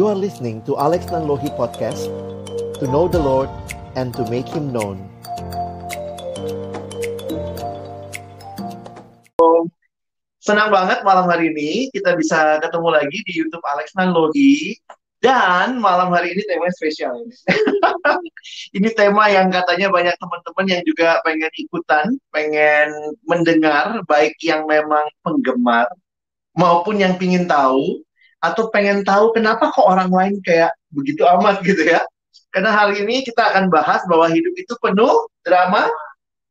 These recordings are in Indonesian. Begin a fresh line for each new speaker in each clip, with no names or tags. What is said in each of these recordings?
You are listening to Alex Nanlohi Podcast To know the Lord and to make Him known.
Senang banget malam hari ini kita bisa ketemu lagi di YouTube Alex Nanlohi. Dan malam hari ini tema spesial ini. ini tema yang katanya banyak teman-teman yang juga pengen ikutan, pengen mendengar, baik yang memang penggemar maupun yang pingin tahu atau pengen tahu kenapa kok orang lain kayak begitu amat gitu ya. Karena hari ini kita akan bahas bahwa hidup itu penuh drama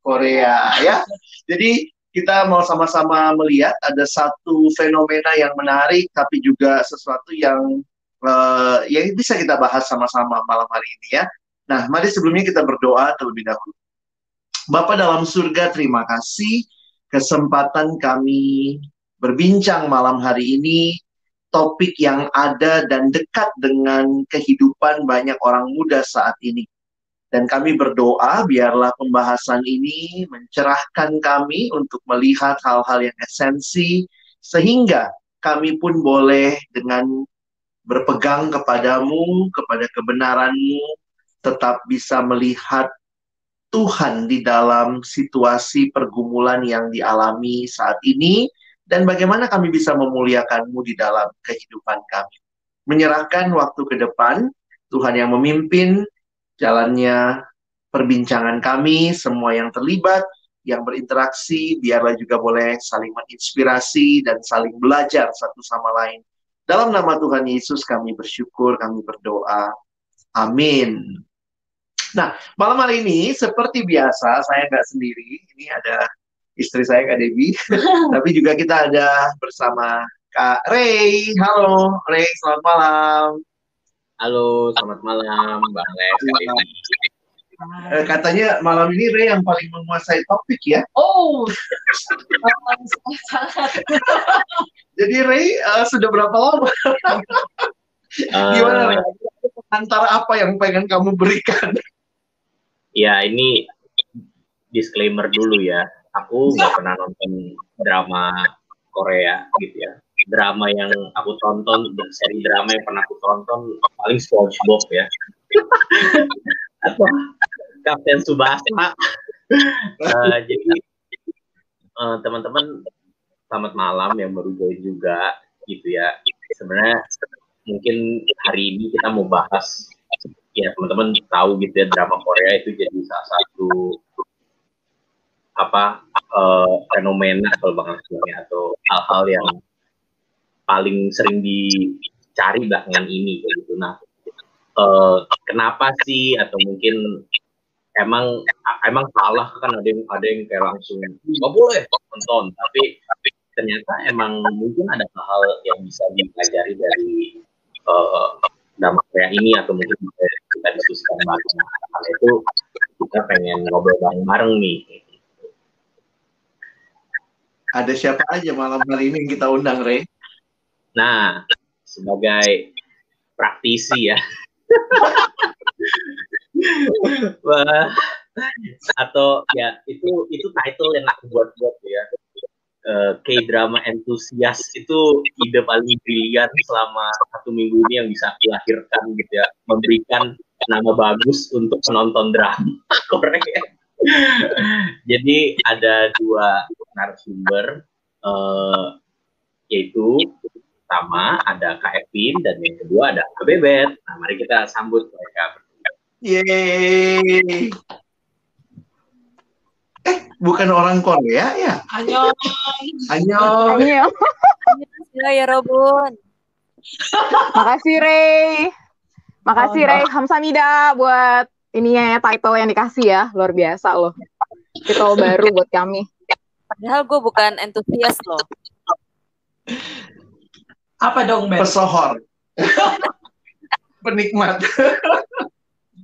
Korea ya. Jadi kita mau sama-sama melihat ada satu fenomena yang menarik tapi juga sesuatu yang uh, yang bisa kita bahas sama-sama malam hari ini ya. Nah, mari sebelumnya kita berdoa terlebih dahulu. Bapak dalam surga, terima kasih kesempatan kami berbincang malam hari ini topik yang ada dan dekat dengan kehidupan banyak orang muda saat ini. Dan kami berdoa biarlah pembahasan ini mencerahkan kami untuk melihat hal-hal yang esensi sehingga kami pun boleh dengan berpegang kepadamu, kepada kebenaranmu, tetap bisa melihat Tuhan di dalam situasi pergumulan yang dialami saat ini dan bagaimana kami bisa memuliakanmu di dalam kehidupan kami. Menyerahkan waktu ke depan, Tuhan yang memimpin, jalannya perbincangan kami, semua yang terlibat, yang berinteraksi, biarlah juga boleh saling menginspirasi dan saling belajar satu sama lain. Dalam nama Tuhan Yesus kami bersyukur, kami berdoa. Amin. Nah, malam hari ini seperti biasa saya nggak sendiri. Ini ada istri saya Kak Devi, tapi juga kita ada bersama Kak Ray. Halo, Ray, selamat malam.
Halo, selamat malam, Bang Les.
Eh, katanya malam ini Ray yang paling menguasai topik ya.
Oh,
Jadi Ray uh, sudah berapa lama?
Uh,
Gimana Ray? Antara apa yang pengen kamu berikan?
Ya, ini disclaimer dulu ya. Aku nggak pernah nonton drama Korea gitu ya. Drama yang aku tonton seri drama yang pernah aku tonton paling SpongeBob ya. Atau Kapten Subasa uh, jadi uh, teman-teman selamat malam yang baru join juga gitu ya. Sebenarnya mungkin hari ini kita mau bahas ya teman-teman tahu gitu ya drama Korea itu jadi salah satu apa uh, fenomena kalau bang atau hal-hal yang paling sering dicari belakangan ini gitu. Nah, uh, kenapa sih? Atau mungkin emang emang salah kan ada yang ada yang kayak langsung nggak boleh nonton. Tapi ternyata emang mungkin ada hal yang bisa dipelajari dari uh, drama Korea ini atau mungkin kita diskusikan bareng hal itu kita pengen ngobrol bareng-bareng nih
ada siapa aja malam hari ini yang kita undang Ray
Nah, sebagai praktisi ya. atau ya itu itu title yang aku buat-buat ya. Uh, K-drama entusias itu ide paling brilian selama satu minggu ini yang bisa aku lahirkan gitu ya, memberikan nama bagus untuk penonton drama Korea. Jadi ada dua narasumber, uh, yaitu pertama ada Kak Evin dan yang kedua ada Kak Bebet. Nah, mari kita sambut mereka berdua.
Yeay. Eh, bukan orang Korea ya?
Annyeong.
Annyeong.
Annyeong.
ya Robun.
Makasih Ray. Makasih Ray. Hamsamida buat ininya ya title yang dikasih ya. Luar biasa loh. Title baru buat kami.
Padahal gue bukan entusias loh.
Apa dong, Ben?
Pesohor. Penikmat.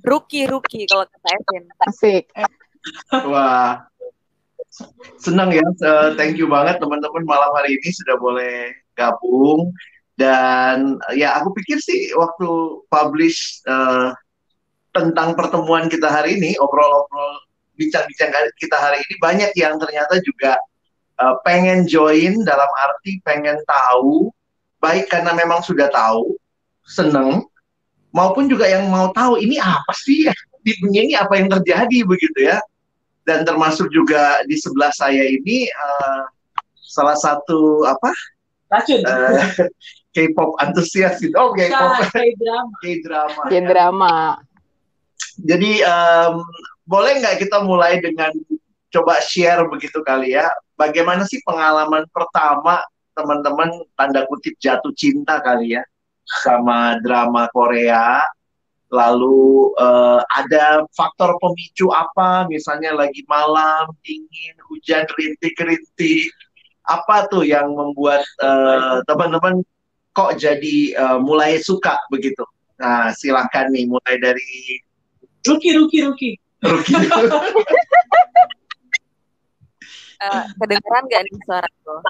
Ruki, Ruki kalau kata Evin.
Asik.
Wah. Senang ya. Uh, thank you banget teman-teman malam hari ini sudah boleh gabung. Dan ya aku pikir sih waktu publish uh, tentang pertemuan kita hari ini, obrol-obrol bincang-bincang kita hari ini banyak yang ternyata juga uh, pengen join dalam arti pengen tahu baik karena memang sudah tahu seneng maupun juga yang mau tahu ini apa sih di dunia ini apa yang terjadi begitu ya. Dan termasuk juga di sebelah saya ini uh, salah satu apa
Racun.
uh, K-pop antusias gitu. Oh, K-pop,
K-drama.
K-drama. Jadi um, boleh nggak kita mulai dengan coba share begitu kali ya, bagaimana sih pengalaman pertama teman-teman tanda kutip jatuh cinta kali ya sama drama Korea. Lalu uh, ada faktor pemicu apa? Misalnya lagi malam, dingin, hujan rintik-rintik. Apa tuh yang membuat uh, teman-teman kok jadi uh, mulai suka begitu? Nah, silahkan nih mulai dari
Ruki, Ruki, Ruki.
Ruki.
Eh, kedengeran nggak nih suara tuh?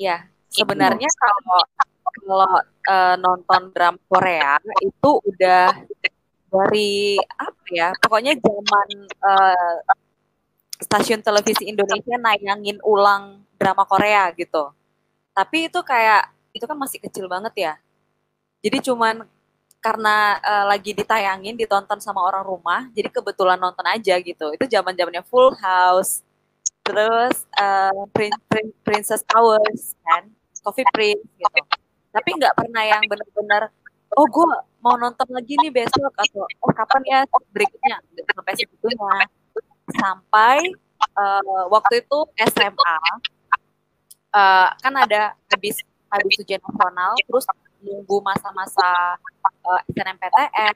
Ya, sebenarnya kalau kalau eh, nonton drama Korea itu udah dari apa ya? Pokoknya zaman eh, stasiun televisi Indonesia nayangin ulang drama Korea gitu. Tapi itu kayak itu kan masih kecil banget ya. Jadi cuman karena eh, lagi ditayangin ditonton sama orang rumah, jadi kebetulan nonton aja gitu. Itu zaman-zamannya Full House, terus eh, Prin- Prin- Princess Powers kan, Coffee Prince gitu. Tapi nggak pernah yang benar-benar oh gue mau nonton lagi nih besok atau oh kapan ya Nggak sampai segitunya. Sampai eh, waktu itu SMA eh, kan ada habis habis ujian nasional terus nunggu masa-masa uh, SNMPTN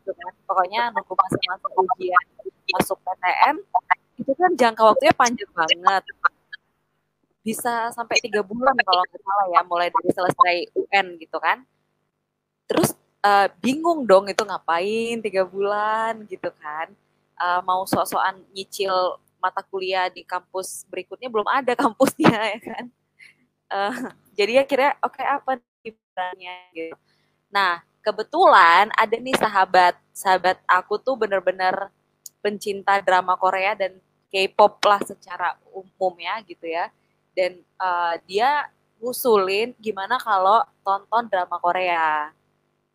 gitu kan. Pokoknya nunggu masa-masa ujian masuk PTN itu kan jangka waktunya panjang banget. Bisa sampai tiga bulan kalau nggak salah ya mulai dari selesai UN gitu kan. Terus eh, bingung dong itu ngapain tiga bulan gitu kan. Eh, mau sok-sokan nyicil mata kuliah di kampus berikutnya belum ada kampusnya ya kan. Eh, jadi akhirnya oke apa nih gitu. Nah kebetulan ada nih sahabat sahabat aku tuh bener-bener pencinta drama Korea dan K-pop lah secara umum ya gitu ya dan eh, dia ngusulin gimana kalau tonton drama Korea.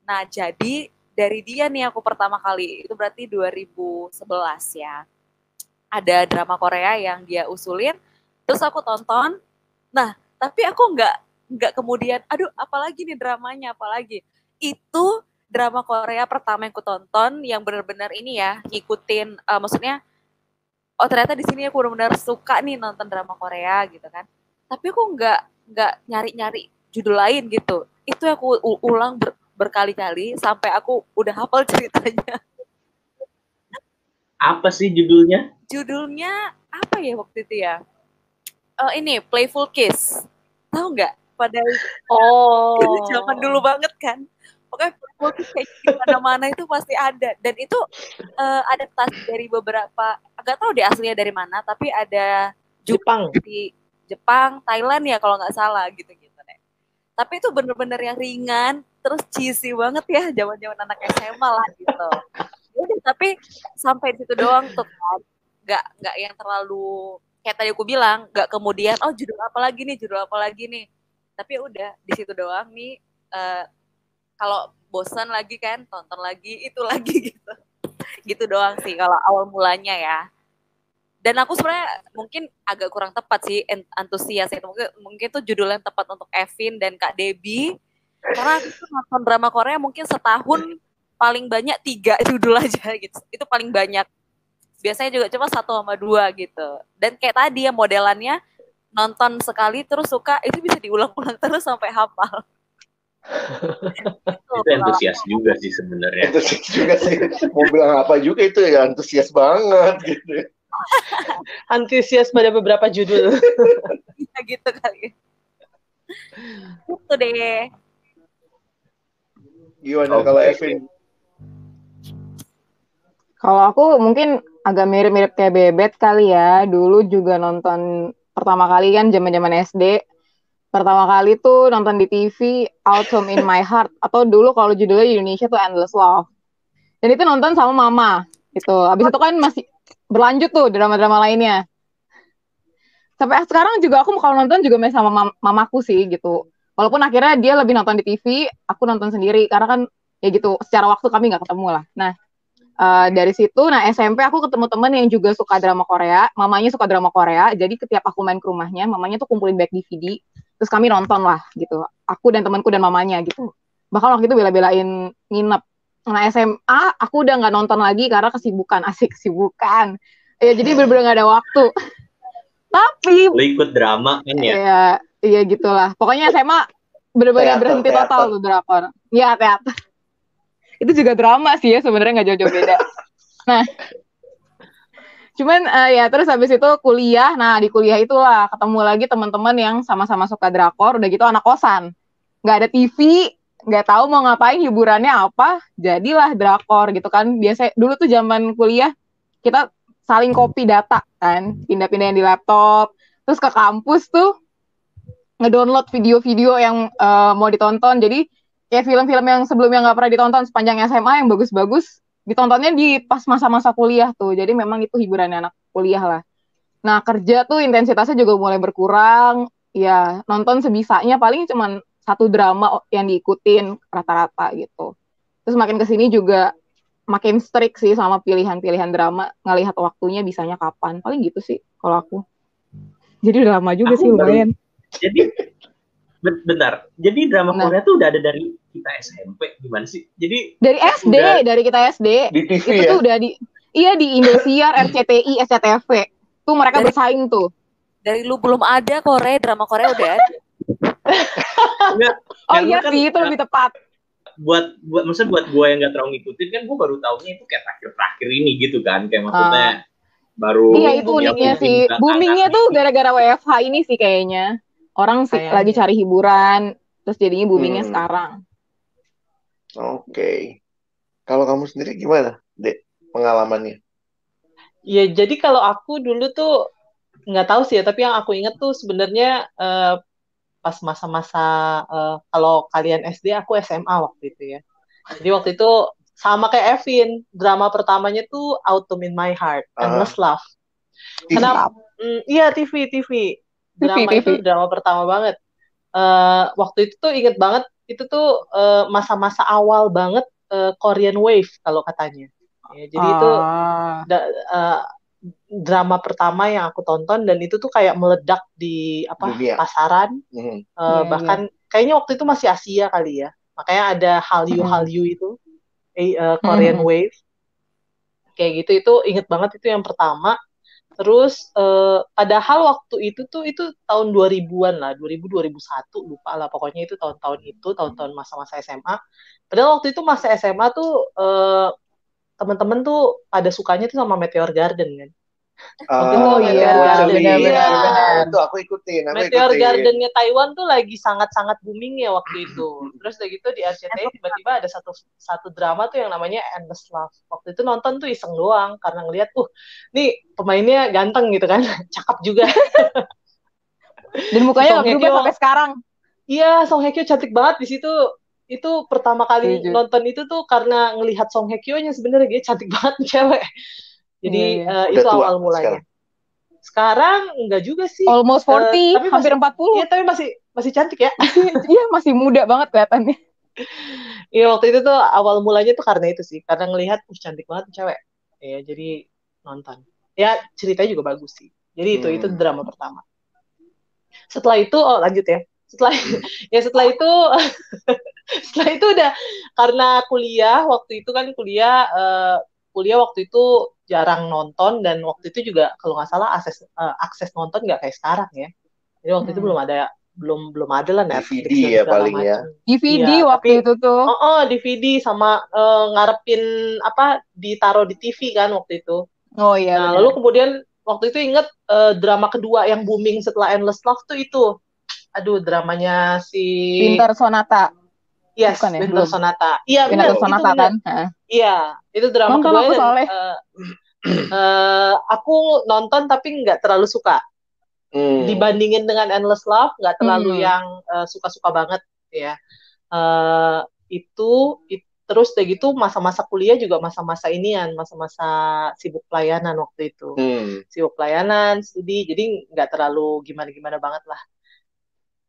Nah, jadi dari dia nih aku pertama kali itu berarti 2011 ya. Ada drama Korea yang dia usulin, terus aku tonton. Nah, tapi aku nggak nggak kemudian, aduh, apalagi nih dramanya, apalagi itu drama Korea pertama yang aku tonton yang benar-benar ini ya ngikutin, eh, maksudnya oh ternyata di sini aku benar-benar suka nih nonton drama Korea gitu kan. Tapi aku nggak nggak nyari-nyari judul lain gitu. Itu aku ulang ber- berkali-kali sampai aku udah hafal ceritanya.
Apa sih judulnya?
Judulnya apa ya waktu itu ya? Eh, ini Playful Kiss. Tahu nggak? Pada
Oh.
itu zaman dulu banget kan. Pokoknya Kiss kayak di mana-mana itu pasti ada. Dan itu eh, adaptasi dari beberapa, agak tahu deh aslinya dari mana, tapi ada
Jepang.
di Jepang, Thailand ya kalau nggak salah gitu-gitu deh. Tapi itu bener-bener yang ringan, terus cheesy banget ya zaman-zaman anak SMA lah gitu. Ya udah, tapi sampai di situ doang tuh kan. Nggak nggak yang terlalu kayak tadi aku bilang, nggak kemudian oh judul apa lagi nih, judul apa lagi nih. Tapi ya udah di situ doang nih. eh, kalau bosan lagi kan, tonton lagi itu lagi gitu. Gitu doang sih kalau awal mulanya ya. Dan aku sebenarnya mungkin agak kurang tepat sih antusias itu. Mungkin mungkin itu judul yang tepat untuk Evin dan Kak Debbie. Karena aku tuh nonton drama Korea mungkin setahun paling banyak tiga judul aja gitu. Itu paling banyak. Biasanya juga cuma satu sama dua gitu. Dan kayak tadi ya modelannya nonton sekali terus suka itu bisa diulang-ulang terus sampai hafal
Itu antusias juga sih sebenarnya.
Antusias juga sih. Mau bilang apa juga itu ya antusias banget gitu.
Antusias pada beberapa judul.
Iya, gitu kali itu deh
Gimana
Oke.
kalau Evin?
Kalau aku mungkin agak mirip-mirip kayak Bebet kali ya. Dulu juga nonton pertama kali kan zaman-zaman SD. Pertama kali tuh nonton di TV Autumn in My Heart atau dulu kalau judulnya di Indonesia tuh Endless Love. Dan itu nonton sama mama gitu. Habis itu kan masih berlanjut tuh drama-drama lainnya. Sampai sekarang juga aku kalau nonton juga masih sama mam- mamaku sih gitu. Walaupun akhirnya dia lebih nonton di TV, aku nonton sendiri karena kan ya gitu secara waktu kami nggak ketemu lah. Nah uh, dari situ, nah SMP aku ketemu temen yang juga suka drama Korea, mamanya suka drama Korea, jadi setiap aku main ke rumahnya, mamanya tuh kumpulin back DVD, terus kami nonton lah gitu. Aku dan temanku dan mamanya gitu. Bahkan waktu itu bela-belain nginep. Nah SMA aku udah nggak nonton lagi karena kesibukan, asik kesibukan. Ya jadi bener-bener gak ada waktu. Tapi
Lo ikut drama kan ya?
Iya, iya gitulah. Pokoknya SMA bener-bener berhenti
teater.
total tuh drakor. Iya, teater. Itu juga drama sih ya, sebenarnya nggak jauh-jauh beda. nah, cuman eh, ya terus habis itu kuliah. Nah, di kuliah itulah ketemu lagi teman-teman yang sama-sama suka drakor, udah gitu anak kosan. Nggak ada TV, nggak tahu mau ngapain hiburannya apa, jadilah drakor gitu kan. Biasa dulu tuh zaman kuliah kita saling copy data kan, pindah-pindahin di laptop, terus ke kampus tuh ngedownload video-video yang eh, mau ditonton. Jadi kayak film-film yang sebelumnya nggak pernah ditonton sepanjang SMA yang bagus-bagus ditontonnya di pas masa-masa kuliah tuh. Jadi memang itu hiburannya anak kuliah lah. Nah kerja tuh intensitasnya juga mulai berkurang. Ya nonton sebisanya paling cuman satu drama yang diikutin rata-rata gitu. Terus makin ke sini juga makin strict sih sama pilihan-pilihan drama ngelihat waktunya bisanya kapan. Paling gitu sih kalau aku. Jadi udah lama juga
Aku
sih lumayan.
Jadi bentar. Jadi drama
Nah.
Korea tuh udah ada dari kita SMP gimana sih? Jadi
Dari SD,
Udah.
dari kita SD,
Di TV
itu
ya.
tuh udah di iya di Indosiar, RCTI, SCTV. Tuh mereka
Dari-
bersaing tuh.
Dari lu belum ada Korea, drama Korea udah ada.
Oh
Karena
iya
kan-
sih, itu lebih tepat.
buat buat maksudnya buat gue yang gak terlalu ngikutin kan gue baru tahunya itu kayak terakhir-terakhir ini gitu kan kayak maksudnya baru
iya, itu uniknya sih.
nggak
Boomingnya tuh gara-gara WFH ini sih kayaknya. Orang sih lagi cari hiburan, terus jadinya boomingnya
Hmm.
sekarang.
Oke. Kalau kamu sendiri gimana, Dek? Pengalamannya?
Ya, jadi kalau aku dulu tuh nggak tahu sih ya, tapi yang aku inget tuh sebenarnya eh, pas masa-masa eh, kalau kalian SD, aku SMA waktu itu ya. Jadi waktu itu sama kayak Evin, drama pertamanya tuh Autumn in My Heart,
Ah.
Endless Love.
TV.
Kenapa? Hmm, iya TV, TV. Drama itu drama pertama banget. Eh, waktu itu tuh inget banget, itu tuh eh, masa-masa awal banget eh, Korean Wave kalau katanya. Ya, jadi itu
Ah.
da- eh, drama pertama yang aku tonton dan itu tuh kayak meledak di apa
Dunia.
pasaran
Hmm.
eh,
Iya,
bahkan kayaknya waktu itu masih Asia kali ya makanya ada Hallyu
Mm-mm.
Hallyu itu eh, eh, Korean
Mm-mm.
Wave kayak gitu itu inget banget itu yang pertama terus eh, padahal waktu itu tuh itu tahun 2000-an lah 2000 2001 lupa lah pokoknya itu tahun-tahun itu tahun-tahun masa-masa SMA padahal waktu itu masa SMA tuh eh, temen-temen tuh pada sukanya tuh sama Meteor Garden kan Waktu itu
Oh, iya,
Garden.
benar-benar,
Iya.
benar.
Itu aku ikutin, aku
Meteor
ikutin.
Garden-nya Taiwan tuh lagi sangat-sangat booming ya waktu itu. Terus udah gitu di RCTI tiba-tiba ada satu satu drama tuh yang namanya Endless Love. Waktu itu nonton tuh iseng doang karena ngeliat, uh, nih pemainnya ganteng gitu kan, cakep juga.
Dan mukanya nggak berubah sampai sekarang.
Iya, Song Hye Kyo cantik banget di situ. Itu pertama kali
Setuju.
nonton itu tuh karena ngelihat Song Hye Kyo-nya sebenarnya dia cantik banget cewek. Jadi
Iya, iya.
eh,
Udah
itu awal mulanya. Sekarang enggak juga sih.
Almost 40,
tapi
hampir
masih-
40.
Iya, tapi masih masih cantik ya.
Iya, masih muda banget kelihatannya.
Iya waktu itu tuh awal mulanya tuh karena itu sih, karena ngelihat uh cantik banget cewek. Ya jadi nonton. Ya ceritanya juga bagus sih. Jadi itu
Hmm.
itu drama pertama. Setelah itu oh lanjut ya. Setelah ya setelah itu setelah itu udah karena kuliah waktu itu kan kuliah eh, kuliah waktu itu jarang nonton dan waktu itu juga kalau nggak salah akses eh, akses nonton nggak kayak sekarang ya. Jadi waktu itu
Hmm.
belum ada belum belum ada lah Netflix
DVD ya
segala
paling ya.
DVD
Iya,
waktu
tapi-
itu tuh.
Oh, oh, DVD sama eh, ngarepin apa ditaruh di TV kan waktu itu.
Oh iya.
Nah, lalu kemudian waktu itu inget eh, drama kedua yang booming setelah Endless Love tuh itu. Aduh, dramanya si
Winter Sonata.
Yes,
bukan ya? Belum.
Sonata. Iya, benar. Itu
Sonata
benar.
kan. Heeh.
Iya, itu drama
Nonton
kedua
aku soalnya.
eh, eh, aku nonton tapi nggak terlalu suka.
Hmm.
Dibandingin dengan Endless Love, nggak terlalu
Hmm.
yang eh, suka-suka banget ya. Eh, itu, it- terus udah gitu masa-masa kuliah juga masa-masa inian, masa-masa sibuk pelayanan waktu itu.
Hmm.
Sibuk pelayanan, studi, jadi nggak terlalu gimana-gimana banget lah.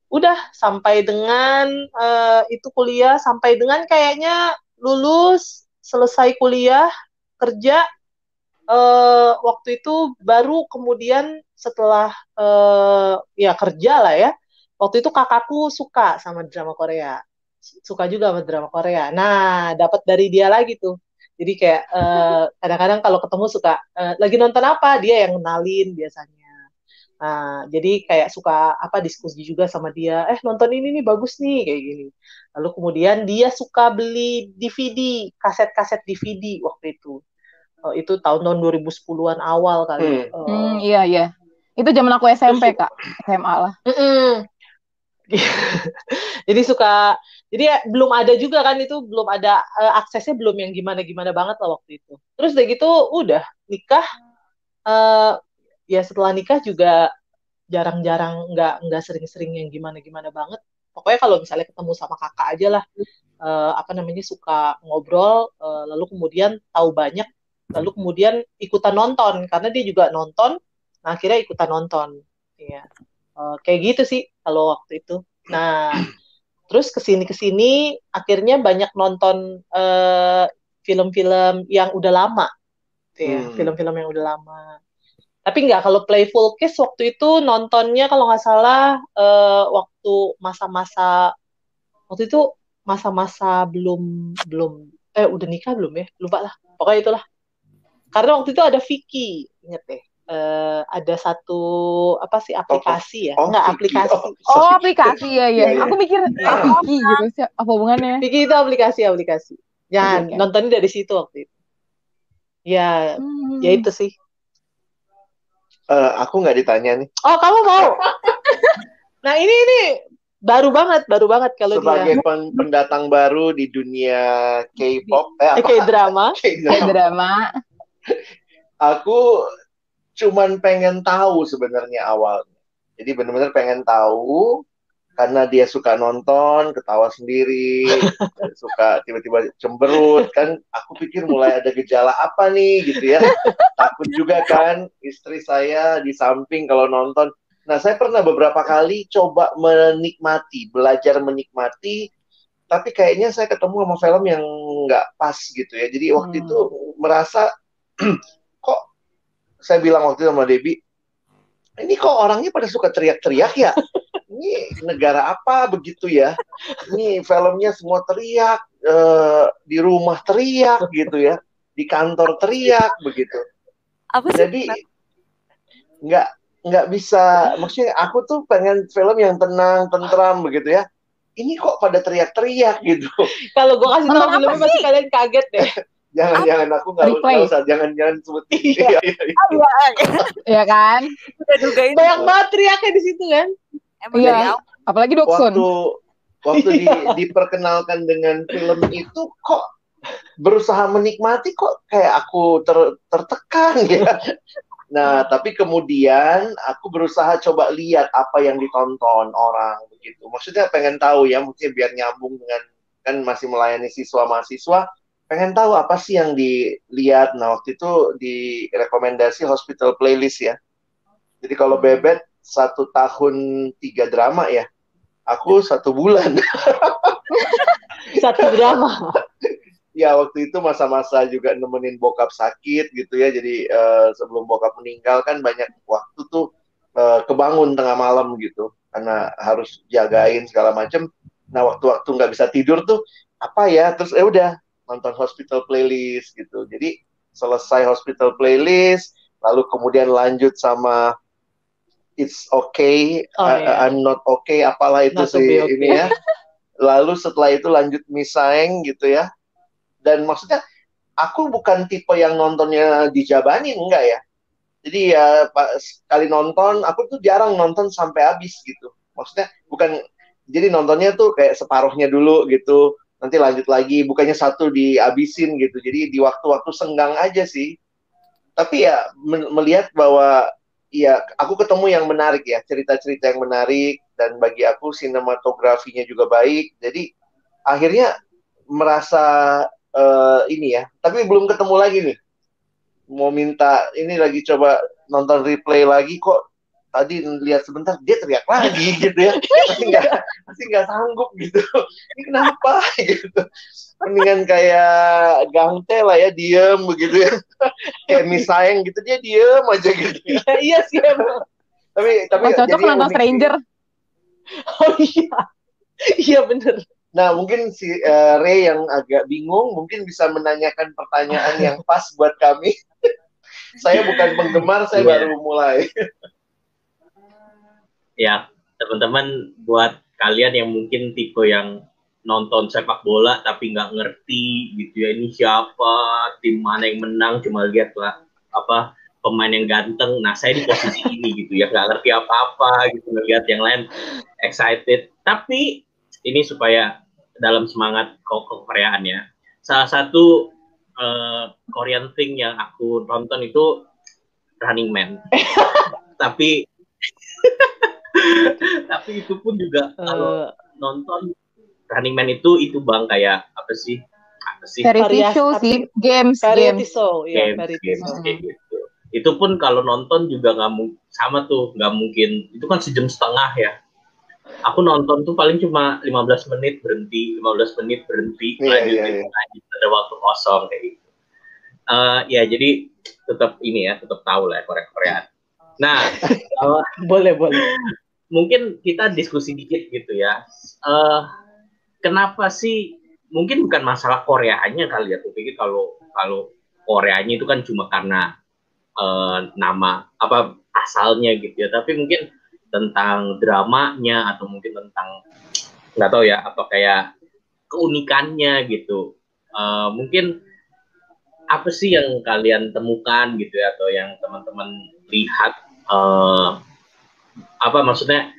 Udah sampai dengan uh, itu kuliah sampai dengan kayaknya lulus selesai kuliah kerja uh, waktu itu baru kemudian setelah uh, ya kerja lah ya waktu itu kakakku suka sama drama Korea. Suka juga sama drama Korea. Nah dapat dari dia lagi tuh. Jadi kayak kadang-kadang uh, kalau ketemu suka uh, lagi nonton apa? Dia yang kenalin biasanya Nah, jadi kayak suka apa diskusi juga sama dia, eh nonton ini nih bagus nih kayak gini. Lalu kemudian dia suka beli DVD, kaset-kaset DVD waktu itu. Uh, itu tahun-tahun 2010-an awal kali.
Hmm. Uh, hmm, iya iya. Itu zaman aku SMP, Kak. SMA lah.
jadi suka jadi ya, belum ada juga kan itu belum ada uh, aksesnya belum yang gimana-gimana banget lah waktu itu. Terus udah gitu udah nikah uh, ya setelah nikah juga jarang-jarang nggak nggak sering-sering yang gimana-gimana banget. Pokoknya kalau misalnya ketemu sama kakak aja lah uh, apa namanya suka ngobrol uh, lalu kemudian tahu banyak lalu kemudian ikutan nonton. Karena dia juga nonton nah akhirnya ikutan nonton. Ya uh, kayak gitu sih kalau waktu itu. Nah terus ke sini ke sini akhirnya banyak nonton film-film uh, yang udah lama. Ya hmm. film-film yang udah lama tapi nggak kalau Playful Kiss waktu itu nontonnya kalau nggak salah uh, waktu masa-masa waktu itu masa-masa belum belum eh udah nikah belum ya? Lupa lah pokoknya itulah. Karena waktu itu ada Vicky inget deh. Uh, ada satu apa sih aplikasi ya? oh,
nggak aplikasi. Oh, oh aplikasi ya ya aku mikir ah, Vicky gitu apa hubungannya?
Vicky itu aplikasi aplikasi. Jangan okay. nontonnya dari situ waktu itu. Ya hmm. ya itu sih
Uh, aku nggak ditanya nih.
Oh, kamu mau? nah, ini ini baru banget, baru banget kalau
sebagai dia. pendatang baru di dunia K-pop,
eh, K-drama,
K-drama.
aku cuman pengen tahu sebenarnya awalnya. Jadi benar-benar pengen tahu karena dia suka nonton, ketawa sendiri, suka tiba-tiba cemberut kan. Aku pikir mulai ada gejala apa nih gitu ya. Takut juga kan istri saya di samping kalau nonton. Nah, saya pernah beberapa kali coba menikmati, belajar menikmati, tapi kayaknya saya ketemu sama film yang nggak pas gitu ya. Jadi waktu hmm. itu merasa kok saya bilang waktu itu sama Debbie, ini kok orangnya pada suka teriak-teriak ya? Ini negara apa begitu ya? Ini filmnya semua teriak, uh, di rumah teriak gitu ya, di kantor teriak begitu.
Apa sih?
Jadi nggak nggak bisa, maksudnya aku tuh pengen film yang tenang, tentram begitu ya. Ini kok pada teriak-teriak gitu.
Kalau gue kasih tahu filmnya pasti kalian kaget deh.
jangan
Apa?
jangan aku nggak usah jangan jangan sebut iya
iya iya ya kan
banyak banget teriaknya di situ kan
Emang iya. dari awal. Apalagi Doksun.
Waktu waktu di, diperkenalkan dengan film itu kok berusaha menikmati kok kayak aku ter, tertekan ya. Nah, tapi kemudian aku berusaha coba lihat apa yang ditonton orang begitu. Maksudnya pengen tahu ya, mungkin biar nyambung dengan kan masih melayani siswa mahasiswa, pengen tahu apa sih yang dilihat. Nah, waktu itu direkomendasi hospital playlist ya. Jadi kalau bebet satu tahun tiga drama ya. Aku satu bulan.
satu drama.
ya waktu itu masa-masa juga nemenin bokap sakit gitu ya. Jadi uh, sebelum bokap meninggal kan banyak waktu tuh uh, kebangun tengah malam gitu karena harus jagain segala macem. Nah waktu-waktu nggak bisa tidur tuh apa ya? Terus ya udah nonton hospital playlist gitu. Jadi selesai hospital playlist, lalu kemudian lanjut sama it's okay, oh, I, yeah. I'm not okay, apalah itu not sih okay. ini ya. Lalu setelah itu lanjut misaeng gitu ya. Dan maksudnya aku bukan tipe yang nontonnya dijabanin enggak ya. Jadi ya pas kali nonton aku tuh jarang nonton sampai habis gitu. Maksudnya bukan jadi nontonnya tuh kayak separuhnya dulu gitu. Nanti lanjut lagi, bukannya satu dihabisin gitu. Jadi di waktu-waktu senggang aja sih. Tapi ya melihat bahwa Iya, aku ketemu yang menarik ya, cerita-cerita yang menarik dan bagi aku sinematografinya juga baik. Jadi akhirnya merasa uh, ini ya, tapi belum ketemu lagi nih. Mau minta ini lagi coba nonton replay lagi kok tadi lihat sebentar dia teriak lagi gitu ya pasti nggak pasti nggak sanggup gitu ini kenapa gitu mendingan kayak gangte lah ya diem begitu ya kayak misayang gitu dia diem aja gitu ya.
Iya, sih emang.
tapi tapi
Oh, cocok nonton
unik
Stranger.
Oh iya. Iya bener.
Nah, mungkin si eh, Ray yang agak bingung mungkin bisa menanyakan pertanyaan yang pas buat kami. saya bukan penggemar, saya
Iya.
baru mulai.
Ya teman-teman buat kalian yang mungkin tipe yang nonton sepak bola tapi nggak ngerti gitu ya ini siapa tim mana yang menang cuma lihat lah apa pemain yang ganteng. Nah saya di posisi ini gitu ya nggak ngerti apa-apa gitu ngelihat yang lain excited. Tapi ini supaya dalam semangat ko koreaan ya. Salah satu eh, Korean thing yang aku nonton itu Running Man. Tapi tapi itu pun juga kalau
Eh,
nonton Running Man itu itu bang kayak apa sih apa sih
Variety show sih, games,
variety
games.
show, ya
games,
variety
games,
show.
kayak gitu itu pun kalau nonton juga nggak mu- sama tuh nggak mungkin itu kan sejam setengah ya aku nonton tuh paling cuma 15 menit berhenti 15 menit berhenti
Iya,
lanjutin
iya, iya.
lanjut ada waktu kosong kayak gitu Eh, ya jadi tetap ini ya tetap tahu lah Korea Koreaan nah kalau
Boleh, boleh.
Mungkin kita diskusi dikit gitu ya. Eh kenapa sih mungkin bukan masalah Koreanya kali ya. Aku pikir kalau kalau Koreanya itu kan cuma karena eh, nama apa asalnya gitu ya. Tapi mungkin tentang dramanya atau mungkin tentang nggak tahu ya apa kayak keunikannya gitu. Eh, mungkin apa sih yang kalian temukan gitu ya atau yang teman-teman lihat eh, apa maksudnya?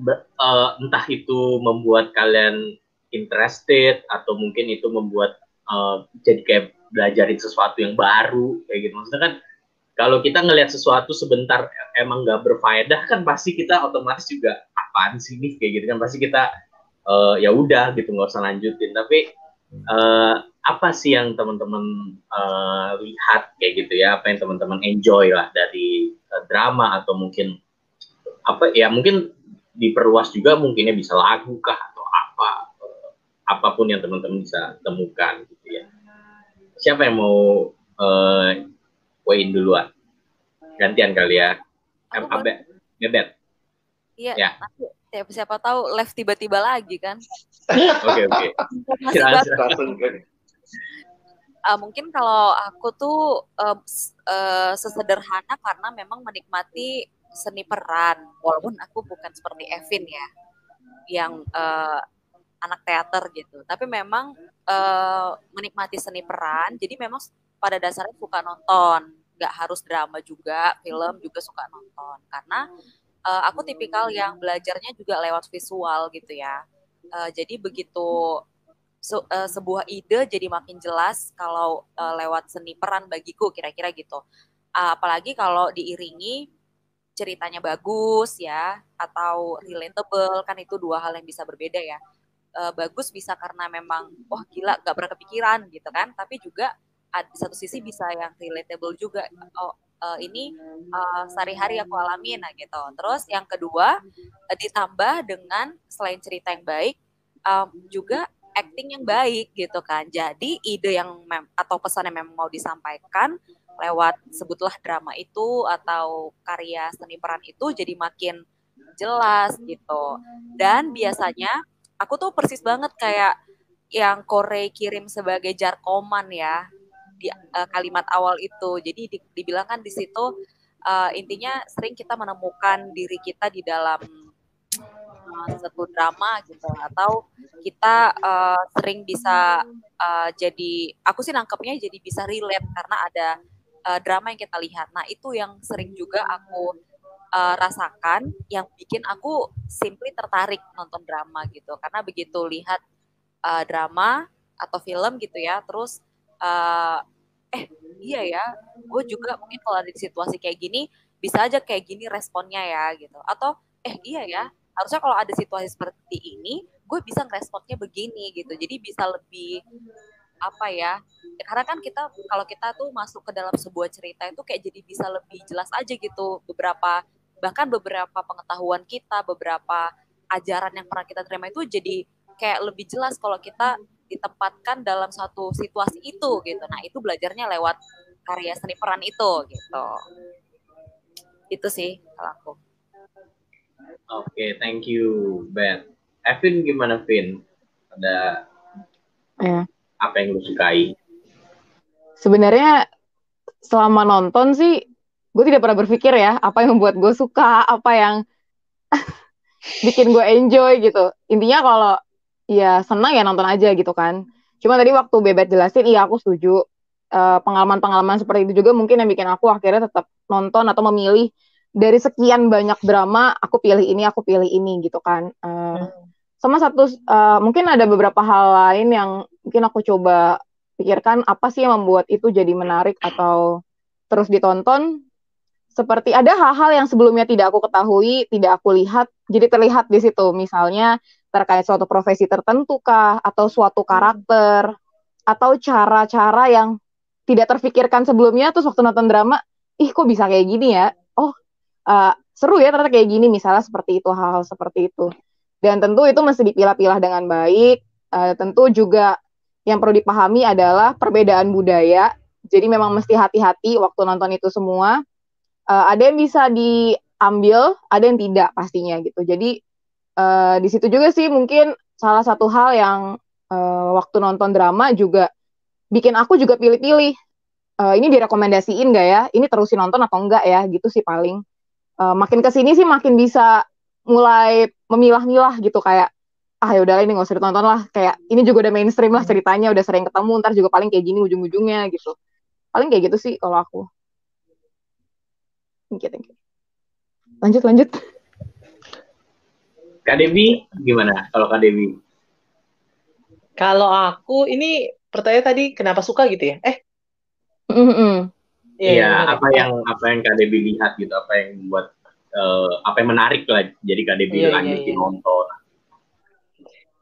Eh, entah itu membuat kalian interested atau mungkin itu membuat eh, jadi kayak belajarin sesuatu yang baru kayak gitu. Maksudnya kan kalau kita ngelihat sesuatu sebentar emang nggak berfaedah kan pasti kita otomatis juga apaan sih nih kayak gitu kan. Pasti kita eh, ya udah gitu nggak usah lanjutin. Tapi eh, apa sih yang teman-teman eh, lihat kayak gitu ya? Apa yang teman-teman enjoy lah dari eh, drama atau mungkin apa ya mungkin diperluas juga mungkinnya bisa lagu kah atau apa eh, apa pun yang teman-teman bisa temukan gitu ya. Siapa yang mau eh poin duluan? Gantian kali ya. Abe bebet
Iya,
Ya.
siapa, siapa tahu live tiba-tiba lagi kan.
oke oke.
Uh, mungkin kalau aku tuh s- uh, sesederhana karena memang menikmati seni peran, walaupun aku bukan seperti Evin ya, yang uh, anak teater gitu. Tapi memang uh, menikmati seni peran, jadi memang pada dasarnya suka nonton, nggak harus drama juga, film juga suka nonton. Karena uh, aku tipikal yang belajarnya juga lewat visual gitu ya. Uh, jadi begitu se- eh, sebuah ide jadi makin jelas kalau eh, lewat seni peran bagiku kira-kira gitu. Ah, apalagi kalau diiringi ceritanya bagus ya atau relatable kan itu dua hal yang bisa berbeda ya. Eh, bagus bisa karena memang wah gila gak pernah kepikiran gitu kan, tapi juga di satu sisi bisa yang relatable juga. Oh eh, ini eh, sehari-hari aku alamin nah gitu. Terus yang kedua eh, ditambah dengan selain cerita yang baik em, juga acting yang baik gitu kan. Jadi ide yang mem- atau pesan yang memang mau disampaikan lewat sebutlah drama itu atau karya seni peran itu jadi makin jelas gitu. Dan biasanya aku tuh persis banget kayak yang Korei kirim sebagai jarkoman ya di eh, kalimat awal itu. Jadi di- dibilang kan di situ eh, intinya sering kita menemukan diri kita di dalam eh, satu drama gitu atau kita eh, sering bisa eh, jadi aku sih nangkepnya jadi bisa relate karena ada eh, drama yang kita lihat. Nah, itu yang sering juga aku eh, rasakan yang bikin aku simply tertarik nonton drama gitu. Karena begitu lihat eh, drama atau film gitu ya, terus eh, eh iya ya, gue juga mungkin kalau ada di situasi kayak gini bisa aja kayak gini responnya ya gitu. Atau eh iya ya, harusnya kalau ada situasi seperti ini gue bisa ngeresponnya begini gitu jadi bisa lebih apa ya ya karena kan kita kalau kita tuh masuk ke dalam sebuah cerita itu kayak jadi bisa lebih jelas aja gitu beberapa bahkan beberapa pengetahuan kita beberapa ajaran yang pernah kita terima itu jadi kayak lebih jelas kalau kita ditempatkan dalam satu situasi itu gitu nah itu belajarnya lewat karya seni peran itu gitu itu sih kalau aku
Oke, okay, thank you, Ben. Evin gimana, Vin? Ada
ya.
Apa yang lu sukai?
Sebenarnya selama nonton sih, gue tidak pernah berpikir ya apa yang membuat gue suka, apa yang bikin gue enjoy gitu. Intinya kalau ya senang ya nonton aja gitu kan. Cuma tadi waktu Bebet jelasin, iya aku setuju. Eh, pengalaman-pengalaman uh, seperti itu juga mungkin yang bikin aku akhirnya tetap nonton atau memilih dari sekian banyak drama aku pilih ini aku pilih ini gitu kan uh, sama satu uh, mungkin ada beberapa hal lain yang mungkin aku coba pikirkan apa sih yang membuat itu jadi menarik atau terus ditonton? Seperti ada hal-hal yang sebelumnya tidak aku ketahui tidak aku lihat jadi terlihat di situ. Misalnya terkait suatu profesi tertentu kah atau suatu karakter atau cara-cara yang tidak terfikirkan sebelumnya terus waktu nonton drama ih kok bisa kayak gini ya? Oh uh, seru ya ternyata kayak gini. Misalnya seperti itu hal-hal seperti itu dan tentu itu mesti dipilah-pilah dengan baik. Uh, tentu juga yang perlu dipahami adalah perbedaan budaya. Jadi memang mesti hati-hati waktu nonton itu semua. Uh, ada yang bisa diambil ada yang tidak pastinya gitu. Jadi uh, di situ juga sih mungkin salah satu hal yang uh, waktu nonton drama juga bikin aku juga pilih-pilih. Uh, ini direkomendasiin gak ya? Ini terusin nonton atau enggak ya? Gitu sih paling. Uh, makin ke sini sih makin bisa mulai memilah-milah gitu kayak ah ya udahlah ini nggak usah ditonton lah. Kayak ini juga udah mainstream lah ceritanya udah sering ketemu ntar juga paling kayak gini ujung-ujungnya gitu. Paling kayak gitu sih kalau aku. Thank you, thank you. lanjut lanjut.
Kak Devi gimana kalau Kak Devi?
Kalau aku ini pertanyaan tadi kenapa suka gitu ya? Eh?
Mm -hmm.
Iya, ya, apa yang apa yang Kak Debi lihat gitu, apa yang membuat uh, apa yang menarik lah jadi Debi yeah, lanjutin yeah, yeah. nonton.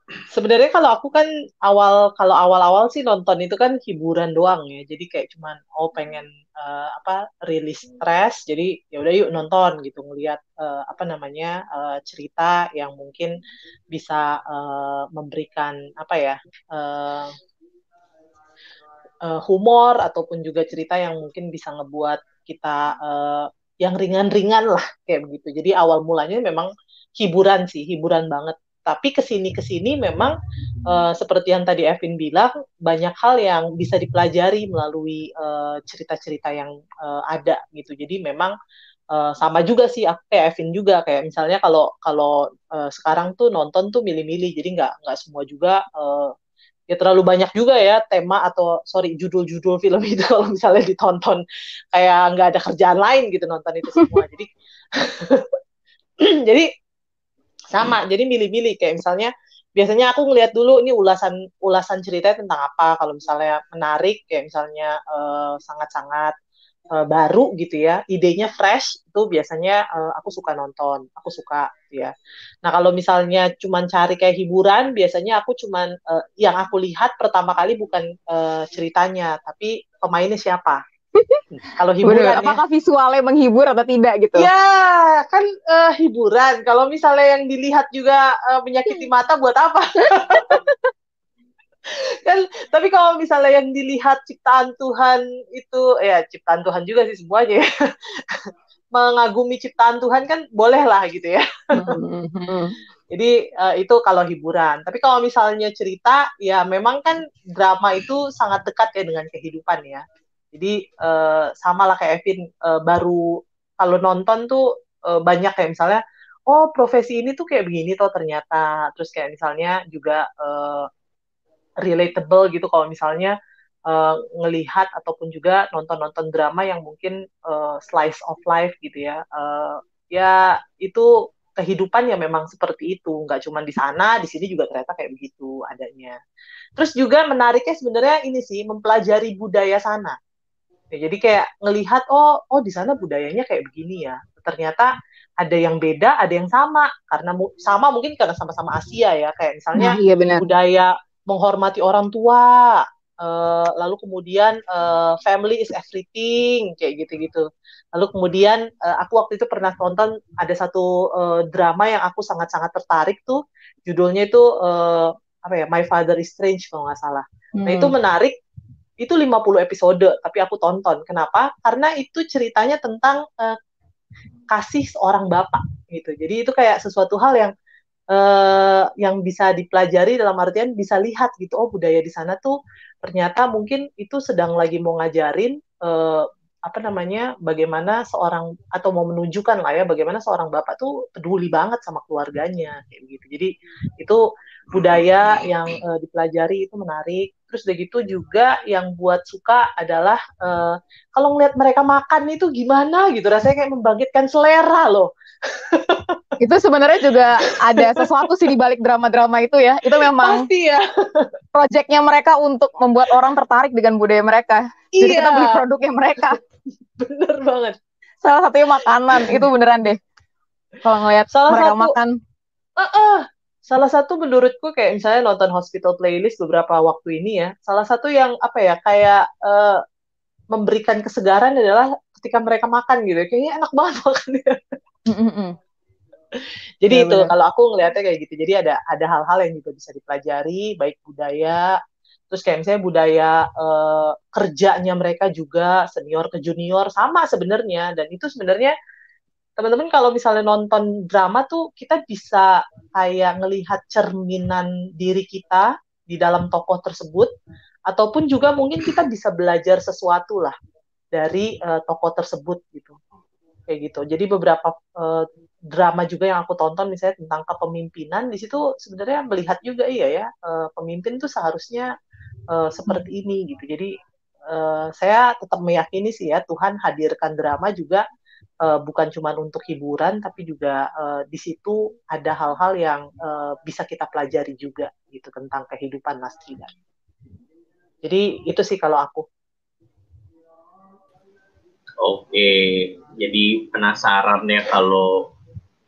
Sebenarnya kalau aku kan awal kalau awal-awal sih nonton itu kan hiburan doang ya. Jadi kayak cuman oh pengen uh, apa rilis stres. Jadi ya udah yuk nonton gitu ngelihat uh, apa namanya uh, cerita yang mungkin bisa uh, memberikan apa ya uh, uh, humor ataupun juga cerita yang mungkin bisa ngebuat kita uh, yang ringan-ringan lah kayak begitu. Jadi awal mulanya memang hiburan sih, hiburan banget. Tapi ke sini ke sini memang uh, seperti yang tadi Evin bilang banyak hal yang bisa dipelajari melalui cerita-cerita uh, yang uh, ada gitu. Jadi memang uh, sama juga sih aku kayak Evin juga kayak misalnya kalau kalau uh, sekarang tuh nonton tuh milih-milih jadi nggak nggak semua juga uh, ya terlalu banyak juga ya tema atau sorry judul-judul film itu kalau misalnya ditonton kayak nggak ada kerjaan lain gitu nonton itu semua. Jadi jadi sama jadi milih-milih. Kayak misalnya biasanya aku ngelihat dulu ini ulasan ulasan ceritanya tentang apa. Kalau misalnya menarik kayak misalnya uh, sangat-sangat uh, baru gitu ya, idenya fresh itu biasanya uh, aku suka nonton, aku suka ya. Nah kalau misalnya cuman cari kayak hiburan, biasanya aku cuman uh, yang aku lihat pertama kali bukan uh, ceritanya, tapi pemainnya siapa. Kalau hiburan
Bener, ya. apakah visualnya menghibur atau tidak gitu?
Ya, kan uh, hiburan. Kalau misalnya yang dilihat juga uh, menyakiti mata buat apa? kan tapi kalau misalnya yang dilihat ciptaan Tuhan itu ya ciptaan Tuhan juga sih semuanya ya. mengagumi ciptaan Tuhan kan boleh lah gitu ya. Mm-hmm. jadi uh, itu kalau hiburan. Tapi kalau misalnya cerita ya memang kan drama itu sangat dekat ya dengan kehidupan ya. Jadi uh, sama lah kayak Evin uh, baru kalau nonton tuh uh, banyak kayak misalnya oh profesi ini tuh kayak begini tuh ternyata. Terus kayak misalnya juga uh, relatable gitu kalau misalnya uh, ngelihat ataupun juga nonton-nonton drama yang mungkin uh, slice of life gitu ya. Uh, ya itu kehidupan yang memang seperti itu. Nggak cuma di sana di sini juga ternyata kayak begitu adanya. Terus juga menariknya sebenarnya ini sih mempelajari budaya sana. Ya, jadi kayak ngelihat oh oh di sana budayanya kayak begini ya. Ternyata ada yang beda ada yang sama. Karena sama mungkin karena sama-sama Asia ya. Kayak misalnya nah, iya budaya menghormati orang tua uh, lalu kemudian uh, Family is Everything kayak gitu-gitu. Lalu kemudian uh, aku waktu itu pernah tonton ada satu uh, drama yang aku sangat-sangat tertarik tuh, judulnya itu uh, apa ya My Father is Strange kalau nggak salah. Hmm. Nah itu hmm. menarik. Itu 50 episode, tapi aku tonton. Kenapa? Karena itu ceritanya tentang uh, kasih seorang bapak gitu. Jadi itu kayak sesuatu hal yang uh, yang bisa dipelajari dalam artian bisa lihat gitu oh budaya di sana tuh ternyata mungkin itu sedang lagi mau ngajarin uh, apa namanya bagaimana seorang atau mau menunjukkan lah ya bagaimana seorang bapak tuh peduli banget sama keluarganya kayak gitu. Jadi itu budaya yang uh, dipelajari itu menarik. Terus udah gitu juga yang buat suka adalah uh, kalau ngeliat mereka makan itu gimana gitu. Rasanya kayak membangkitkan selera loh
itu sebenarnya juga ada sesuatu sih di balik drama-drama itu ya. Itu memang
pasti ya.
proyeknya mereka untuk membuat orang tertarik dengan budaya mereka. Jadi iya. kita beli produknya mereka.
Bener banget.
Salah satunya makanan. Itu beneran deh. Kalau ngeliat salah mereka satu, makan.
Uh -uh salah satu menurutku kayak misalnya nonton hospital playlist beberapa waktu ini ya salah satu yang apa ya kayak uh, memberikan kesegaran adalah ketika mereka makan gitu. Kayaknya enak banget makannya jadi ya, itu bener. kalau aku ngelihatnya kayak gitu. Jadi ada ada hal-hal yang juga bisa dipelajari baik budaya terus kayak misalnya budaya uh, kerjanya mereka juga senior ke junior sama sebenarnya. Dan itu sebenarnya teman-teman kalau misalnya nonton drama tuh kita bisa kayak ngelihat cerminan diri kita di dalam tokoh tersebut ataupun juga mungkin kita bisa belajar sesuatu lah dari uh, tokoh tersebut gitu. Kayak gitu. Jadi beberapa uh, drama juga yang aku tonton misalnya tentang kepemimpinan di situ sebenarnya melihat juga iya ya uh, pemimpin tuh seharusnya uh, seperti ini gitu jadi uh, saya tetap meyakini sih ya Tuhan hadirkan drama juga uh, bukan cuma untuk hiburan tapi juga uh, di situ ada hal-hal yang uh, bisa kita pelajari juga gitu tentang kehidupan Mas Trida. Jadi itu sih kalau aku.
Oke, jadi penasaran ya kalau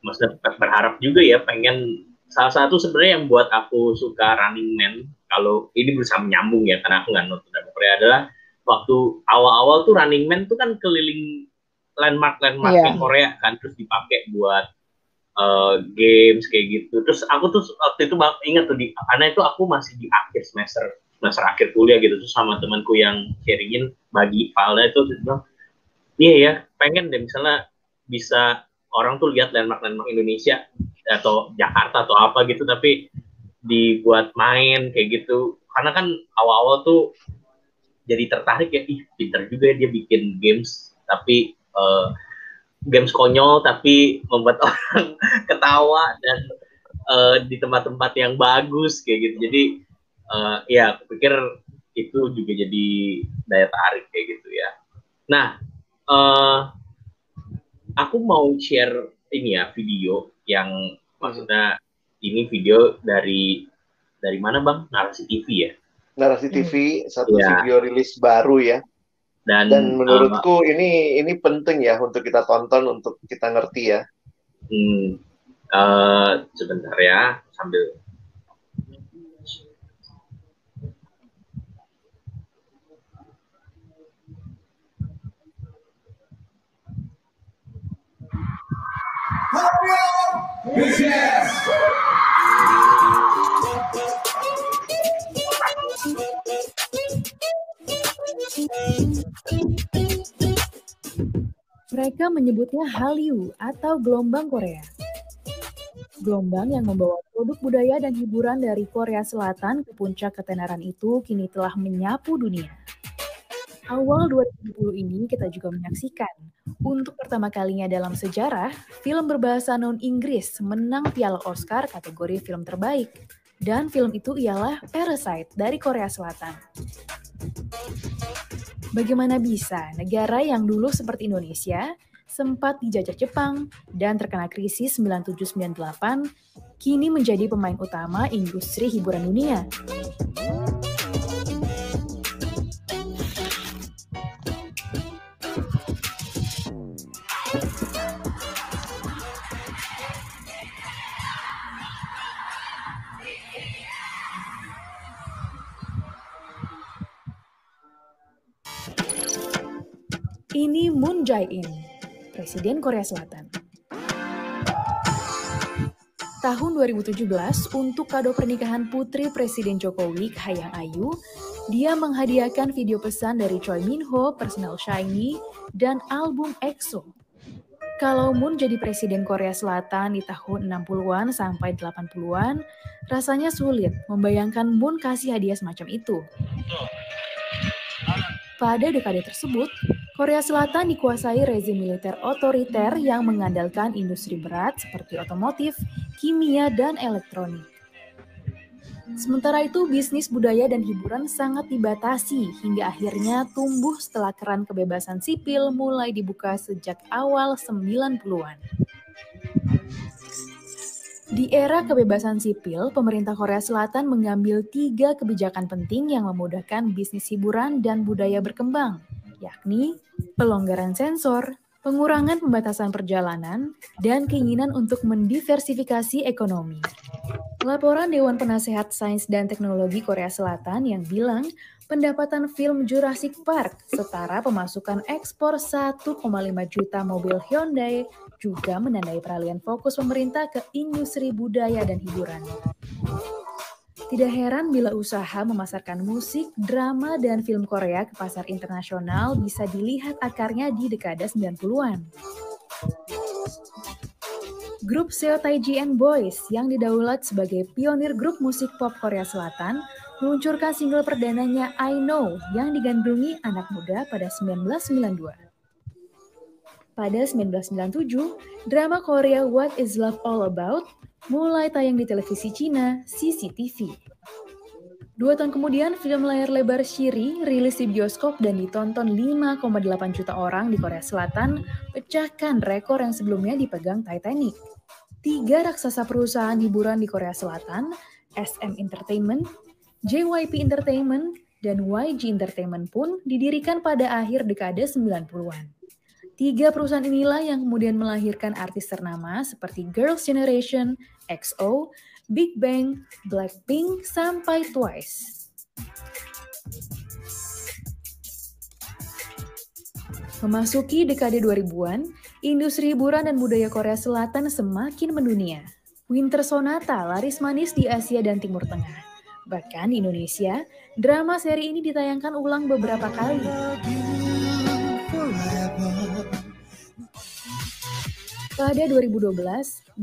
maksudnya berharap juga ya pengen salah satu sebenarnya yang buat aku suka Running Man kalau ini berusaha menyambung ya karena aku nggak nonton Korea adalah waktu awal-awal tuh Running Man tuh kan keliling landmark landmark yeah. Korea kan terus dipakai buat uh, games kayak gitu terus aku tuh waktu itu ingat tuh di karena itu aku masih di akhir semester semester akhir kuliah gitu terus sama temanku yang sharingin bagi file itu terus bilang iya ya pengen deh misalnya bisa orang tuh lihat landmark landmark Indonesia atau Jakarta atau apa gitu tapi dibuat main kayak gitu. Karena kan awal-awal tuh jadi tertarik ya ih pinter juga ya dia bikin games tapi uh, games konyol tapi membuat orang ketawa dan uh, di tempat-tempat yang bagus kayak gitu. Jadi uh, ya aku pikir itu juga jadi daya tarik kayak gitu ya. Nah uh, aku mau share ini ya video yang maksudnya ini video dari dari mana bang? Narasi TV ya?
Narasi TV satu ya. video rilis baru ya. Dan, Dan menurutku uh, ini ini penting ya untuk kita tonton untuk kita ngerti ya.
Hmm, uh, sebentar ya sambil
Mereka menyebutnya Hallyu atau gelombang Korea. Gelombang yang membawa produk budaya dan hiburan dari Korea Selatan ke puncak ketenaran itu kini telah menyapu dunia. Awal 2020 ini kita juga menyaksikan, untuk pertama kalinya dalam sejarah, film berbahasa non-Inggris menang piala Oscar kategori film terbaik. Dan film itu ialah Parasite dari Korea Selatan. Bagaimana bisa negara yang dulu seperti Indonesia sempat dijajah Jepang dan terkena krisis 9798 kini menjadi pemain utama industri hiburan dunia? Ini Moon Jae-in, Presiden Korea Selatan. Tahun 2017, untuk kado pernikahan putri Presiden Jokowi, Kahayang Ayu, dia menghadiahkan video pesan dari Choi Min Ho, Personal Shiny, dan album EXO. Kalau Moon jadi Presiden Korea Selatan di tahun 60-an sampai 80-an, rasanya sulit membayangkan Moon kasih hadiah semacam itu. Pada dekade tersebut, Korea Selatan dikuasai rezim militer otoriter yang mengandalkan industri berat seperti otomotif, kimia, dan elektronik. Sementara itu, bisnis budaya dan hiburan sangat dibatasi hingga akhirnya tumbuh setelah keran kebebasan sipil mulai dibuka sejak awal 90-an. Di era kebebasan sipil, pemerintah Korea Selatan mengambil tiga kebijakan penting yang memudahkan bisnis hiburan dan budaya berkembang, yakni pelonggaran sensor, pengurangan pembatasan perjalanan, dan keinginan untuk mendiversifikasi ekonomi. Laporan Dewan Penasehat Sains dan Teknologi Korea Selatan yang bilang pendapatan film Jurassic Park setara pemasukan ekspor 1,5 juta mobil Hyundai juga menandai peralihan fokus pemerintah ke industri budaya dan hiburan. Tidak heran bila usaha memasarkan musik, drama, dan film Korea ke pasar internasional bisa dilihat akarnya di dekade 90-an. Grup Seo Taiji and Boys yang didaulat sebagai pionir grup musik pop Korea Selatan meluncurkan single perdananya I Know yang digandrungi anak muda pada 1992. Pada 1997, drama Korea What Is Love All About mulai tayang di televisi Cina, CCTV. Dua tahun kemudian, film layar lebar Shiri rilis di bioskop dan ditonton 5,8 juta orang di Korea Selatan, pecahkan rekor yang sebelumnya dipegang Titanic. Tiga raksasa perusahaan hiburan di Korea Selatan, SM Entertainment, JYP Entertainment, dan YG Entertainment pun didirikan pada akhir dekade 90-an. Tiga perusahaan inilah yang kemudian melahirkan artis ternama seperti Girls' Generation, EXO, Big Bang, Blackpink, sampai Twice. Memasuki dekade 2000-an, industri hiburan dan budaya Korea Selatan semakin mendunia. Winter Sonata laris manis di Asia dan Timur Tengah. Bahkan di Indonesia, drama seri ini ditayangkan ulang beberapa kali. Pada 2012,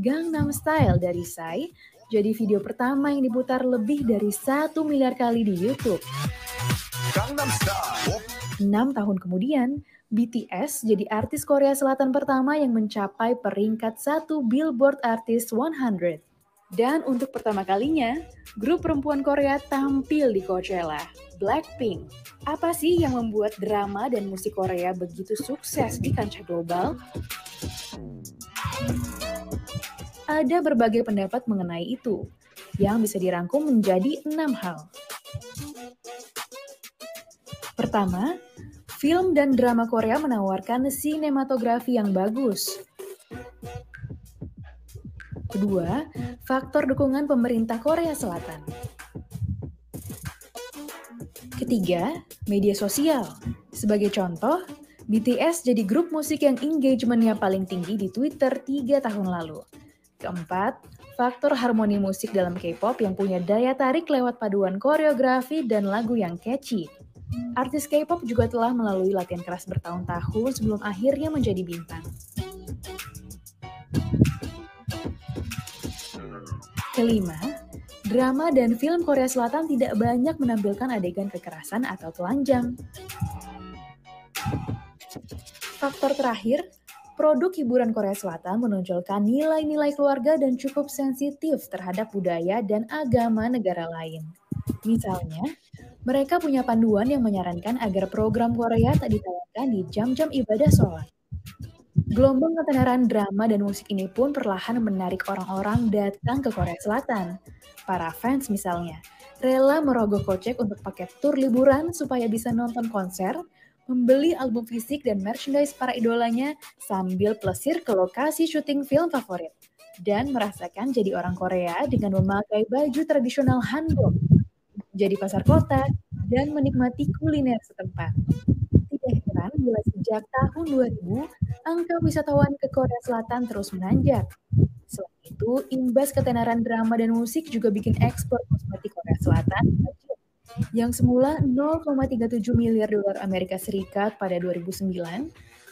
Gangnam Style dari Psy jadi video pertama yang diputar lebih dari satu miliar kali di YouTube. Enam tahun kemudian, BTS jadi artis Korea Selatan pertama yang mencapai peringkat satu Billboard Artist 100. Dan untuk pertama kalinya, grup perempuan Korea tampil di Coachella, Blackpink. Apa sih yang membuat drama dan musik Korea begitu sukses di kancah global? Ada berbagai pendapat mengenai itu, yang bisa dirangkum menjadi enam hal. Pertama, film dan drama Korea menawarkan sinematografi yang bagus. Kedua, faktor dukungan pemerintah Korea Selatan. Ketiga, media sosial. Sebagai contoh, BTS jadi grup musik yang engagementnya paling tinggi di Twitter tiga tahun lalu. Keempat, faktor harmoni musik dalam K-pop yang punya daya tarik lewat paduan koreografi dan lagu yang catchy. Artis K-pop juga telah melalui latihan keras bertahun-tahun sebelum akhirnya menjadi bintang. Kelima, drama dan film Korea Selatan tidak banyak menampilkan adegan kekerasan atau telanjang. Faktor terakhir, produk hiburan Korea Selatan menonjolkan nilai-nilai keluarga dan cukup sensitif terhadap budaya dan agama negara lain. Misalnya, mereka punya panduan yang menyarankan agar program Korea tak ditayangkan di jam-jam ibadah sholat. Gelombang ketenaran drama dan musik ini pun perlahan menarik orang-orang datang ke Korea Selatan. Para fans misalnya, rela merogoh kocek untuk paket tur liburan supaya bisa nonton konser, membeli album fisik dan merchandise para idolanya sambil plesir ke lokasi syuting film favorit. Dan merasakan jadi orang Korea dengan memakai baju tradisional hanbok, jadi pasar kota, dan menikmati kuliner setempat. Tidak heran bila sejak tahun 2000, angka wisatawan ke Korea Selatan terus menanjak. Selain itu, imbas ketenaran drama dan musik juga bikin ekspor kosmetik Korea Selatan yang semula 0,37 miliar dolar Amerika Serikat pada 2009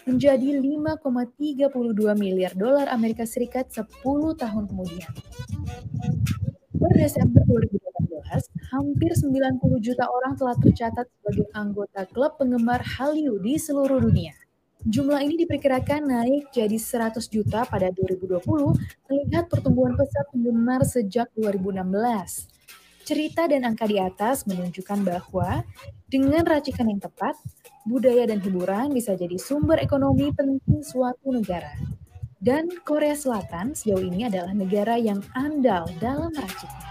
menjadi 5,32 miliar dolar Amerika Serikat 10 tahun kemudian. Per Desember 2018, hampir 90 juta orang telah tercatat sebagai anggota klub penggemar Hallyu di seluruh dunia. Jumlah ini diperkirakan naik jadi 100 juta pada 2020 melihat pertumbuhan pesat penggemar sejak 2016. Cerita dan angka di atas menunjukkan bahwa dengan racikan yang tepat, budaya dan hiburan bisa jadi sumber ekonomi penting suatu negara. Dan Korea Selatan sejauh ini adalah negara yang andal dalam meraciknya.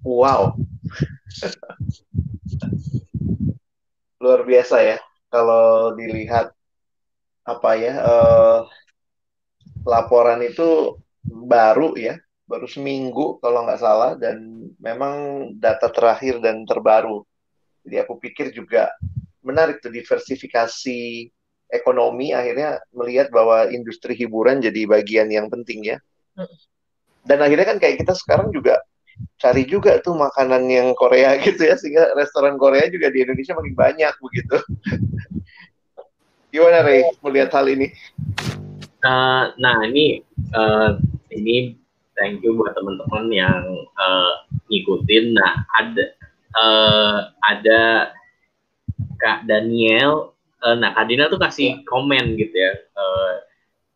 Wow. Luar biasa ya kalau dilihat apa ya eh, laporan itu baru ya, baru seminggu kalau nggak salah dan memang data terakhir dan terbaru. Jadi aku pikir juga menarik tuh diversifikasi ekonomi akhirnya melihat bahwa industri hiburan jadi bagian yang penting ya. Dan akhirnya kan kayak kita sekarang juga cari juga tuh makanan yang Korea gitu ya sehingga restoran Korea juga di Indonesia makin banyak begitu. Gimana Ray melihat hal ini?
Uh, nah ini uh, ini thank you buat teman-teman yang uh, ngikutin. Nah ada uh, ada Kak Daniel, uh, nah Kak Dina tuh kasih komen gitu ya.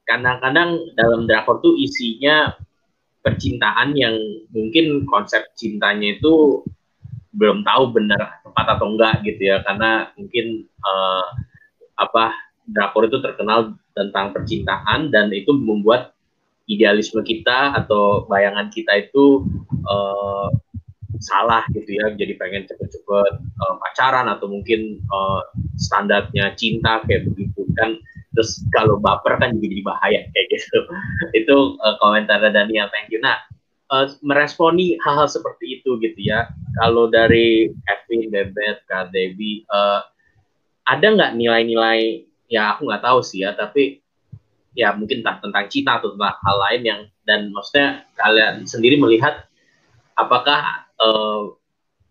kadang-kadang uh, dalam drakor tuh isinya percintaan yang mungkin konsep cintanya itu belum tahu benar tepat atau enggak gitu ya. Karena mungkin uh, apa drakor itu terkenal tentang percintaan dan itu membuat idealisme kita atau bayangan kita itu uh, salah gitu ya. Jadi pengen cepet-cepet uh, pacaran atau mungkin uh, standarnya cinta kayak begitu. Kan terus kalau baper kan jadi bahaya kayak gitu. Itu uh, komentar Daniel. Thank you. Nah uh, meresponi hal-hal seperti itu gitu ya. Kalau dari Kevin Bebet Kak Debbie uh, ada nggak nilai-nilai ya aku nggak tahu sih ya tapi ya mungkin entah tentang cinta atau tentang hal lain yang dan maksudnya kalian sendiri melihat apakah uh,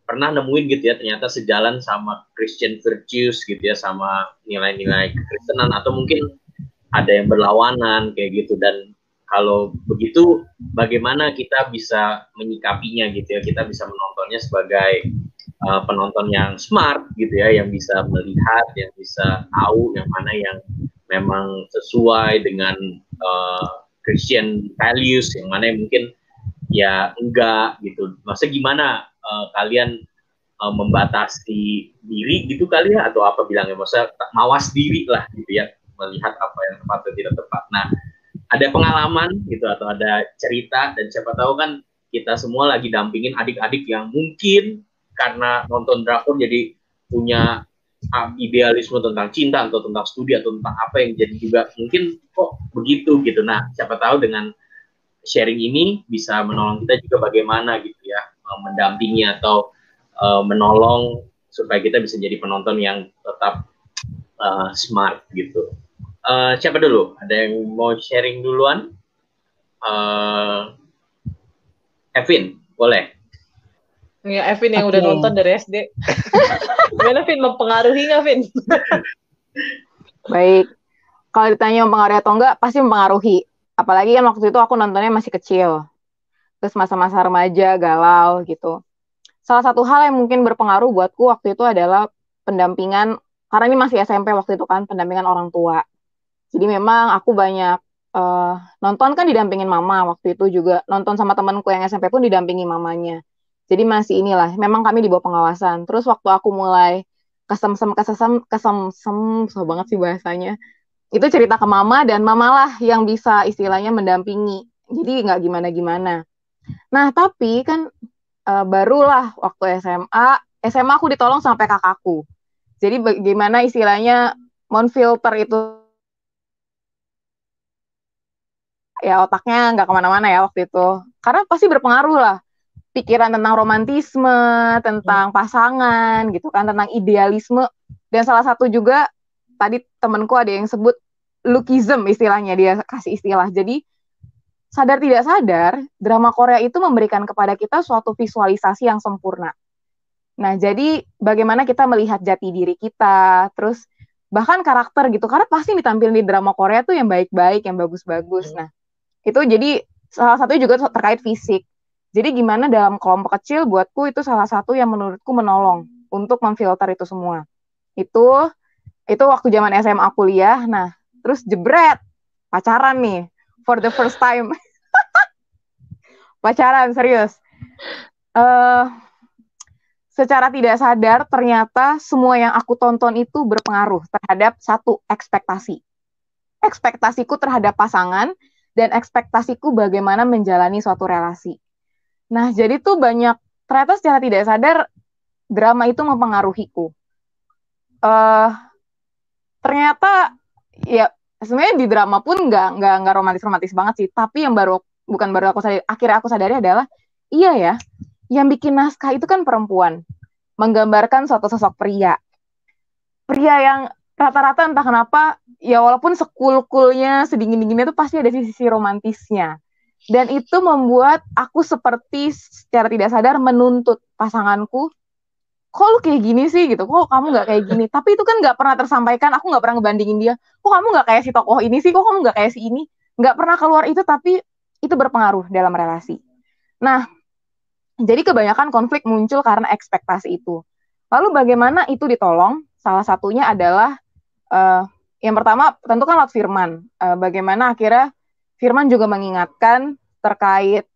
pernah nemuin gitu ya ternyata sejalan sama Christian virtues gitu ya sama nilai-nilai kekristenan atau mungkin ada yang berlawanan kayak gitu. Dan kalau begitu bagaimana kita bisa menyikapinya gitu ya? Kita bisa menontonnya sebagai uh, penonton yang smart gitu ya yang bisa melihat yang bisa tahu yang mana yang memang sesuai dengan uh, Christian values yang mana yang mungkin ya enggak gitu maksudnya gimana uh, kalian uh, membatasi diri gitu kali ya atau apa bilangnya maksudnya mawas diri lah gitu ya melihat apa yang tepat dan tidak tepat. Nah ada pengalaman gitu atau ada cerita dan siapa tahu kan kita semua lagi dampingin adik-adik yang mungkin karena nonton drakor jadi punya uh, idealisme tentang cinta atau tentang studi atau tentang apa yang jadi juga mungkin kok begitu gitu. Nah siapa tahu dengan sharing ini bisa menolong kita juga bagaimana gitu ya mendampingi atau uh, menolong supaya kita bisa jadi penonton yang tetap uh, smart gitu. Uh, siapa dulu? Ada yang mau sharing duluan? Uh, Evin, boleh.
Ya, Evin yang okay. udah nonton dari SD. Gimana, Vin? Mempengaruhi nggak, Vin?
Baik. Kalau ditanya mempengaruhi atau enggak, pasti mempengaruhi. Apalagi kan waktu itu aku nontonnya masih kecil. Terus masa-masa remaja, galau gitu salah satu hal yang mungkin berpengaruh buatku waktu itu adalah pendampingan karena ini masih SMP waktu itu kan pendampingan orang tua. Jadi memang aku banyak uh, nonton kan didampingin mama waktu itu juga nonton sama temanku yang SMP pun didampingi mamanya. Jadi masih inilah memang kami di bawah pengawasan. Terus waktu aku mulai kesem-sem kesem kesem-sem so banget sih bahasanya. Itu cerita ke mama dan mamalah yang bisa istilahnya mendampingi. Jadi nggak gimana-gimana. Nah, tapi kan uh, barulah waktu SMA SMA aku ditolong sampai kakakku jadi bagaimana istilahnya filter itu. Ya otaknya nggak ke mana-mana ya waktu itu. Karena pasti berpengaruh lah. Pikiran tentang romantisme tentang pasangan gitu kan tentang idealisme. Dan salah satu juga tadi temenku ada yang sebut lookism istilahnya dia kasih istilah. Jadi sadar tidak sadar drama Korea itu memberikan kepada kita suatu visualisasi yang sempurna. Nah jadi bagaimana kita melihat jati diri kita terus bahkan karakter gitu karena pasti ditampilin di drama Korea tuh yang baik-baik yang bagus-bagus. Nah itu jadi salah satunya juga terkait fisik. Jadi gimana dalam kelompok kecil buatku itu salah satu yang menurutku menolong untuk memfilter itu semua. Itu itu waktu zaman SMA kuliah. Nah, terus jebret pacaran nih for the first time. pacaran serius. Uh, secara tidak sadar ternyata semua yang aku tonton itu berpengaruh terhadap satu ekspektasi. Ekspektasiku terhadap pasangan dan ekspektasiku bagaimana menjalani suatu relasi. Nah, jadi tuh banyak ternyata secara tidak sadar drama itu mempengaruhiku. Uh, ternyata ya sebenarnya di drama pun nggak nggak nggak romantis romantis banget sih. Tapi yang baru bukan baru aku sadari, akhirnya aku sadari adalah iya ya, yang bikin naskah itu kan perempuan, menggambarkan suatu sosok pria, pria yang rata-rata entah kenapa ya walaupun sekul-kulnya sedingin dinginnya tuh pasti ada sisi romantisnya. Dan itu membuat aku seperti secara tidak sadar menuntut pasanganku kok lu kayak gini sih gitu? Kok kamu nggak kayak gini? Tapi itu kan nggak pernah tersampaikan. Aku nggak pernah ngebandingin dia. Kok kamu nggak kayak si tokoh ini sih? Kok kamu nggak kayak si ini? Nggak pernah keluar itu tapi itu berpengaruh dalam relasi. Nah jadi kebanyakan konflik muncul karena ekspektasi itu. Lalu bagaimana itu ditolong? Salah satunya adalah uh, yang pertama tentu kan lewat firman. Uh, bagaimana akhirnya Firman juga mengingatkan terkait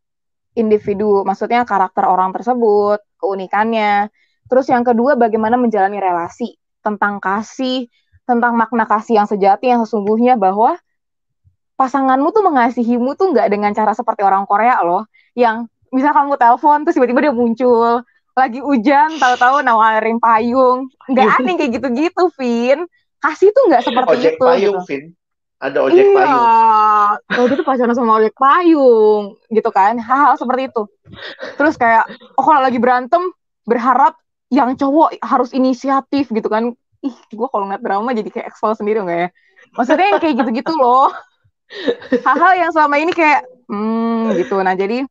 individu, maksudnya karakter orang tersebut, keunikannya. Terus yang kedua bagaimana menjalani relasi, tentang kasih, tentang makna kasih yang sejati yang sesungguhnya bahwa pasanganmu tuh mengasihimu tuh nggak dengan cara seperti orang Korea loh, yang bisa kamu telepon terus tiba-tiba dia muncul lagi hujan tahu-tahu nawarin payung nggak aneh kayak gitu-gitu Vin kasih tuh nggak seperti
Ojek
itu
payung,
gitu.
Vin. Ada ojek
iya.
payung.
Itu pacaran sama ojek payung gitu kan. Hal-hal seperti itu. Terus kayak oh kalau lagi berantem berharap yang cowok harus inisiatif gitu kan. Ih, gue kalau ngeliat drama jadi kayak expose sendiri enggak ya? Maksudnya yang kayak gitu-gitu loh. Hal-hal yang selama ini kayak hmm gitu. Nah, jadi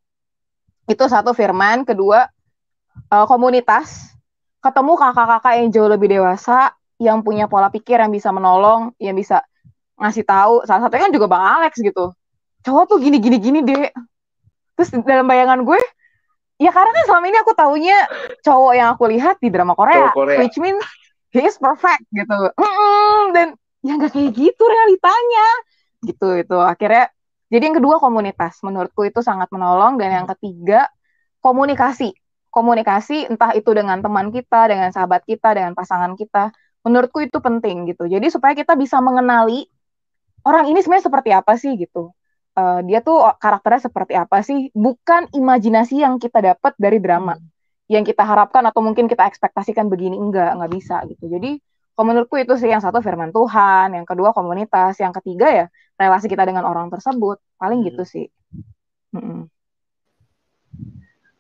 itu satu firman, kedua uh, komunitas ketemu kakak-kakak yang jauh lebih dewasa yang punya pola pikir yang bisa menolong, yang bisa ngasih tahu salah satunya kan juga bang Alex gitu cowok tuh gini gini gini deh terus dalam bayangan gue ya karena kan selama ini aku taunya cowok yang aku lihat di drama Korea,
Korea.
which means he is perfect gitu. Mm dan ya nggak kayak gitu realitanya. Gitu itu. Akhirnya jadi yang kedua komunitas. Menurutku itu sangat menolong. Dan yang ketiga komunikasi. Komunikasi entah itu dengan teman kita dengan sahabat kita dengan pasangan kita. Menurutku itu penting gitu. Jadi supaya kita bisa mengenali orang ini sebenarnya seperti apa sih gitu. Uh, dia tuh karakternya seperti apa sih? Bukan imajinasi yang kita dapat dari drama. Hmm. Yang kita harapkan atau mungkin kita ekspektasikan begini enggak, enggak bisa gitu. Jadi kalau menurutku itu sih yang satu firman Tuhan, yang kedua komunitas, yang ketiga ya relasi kita dengan orang tersebut. Paling gitu hmm. sih. Hmm.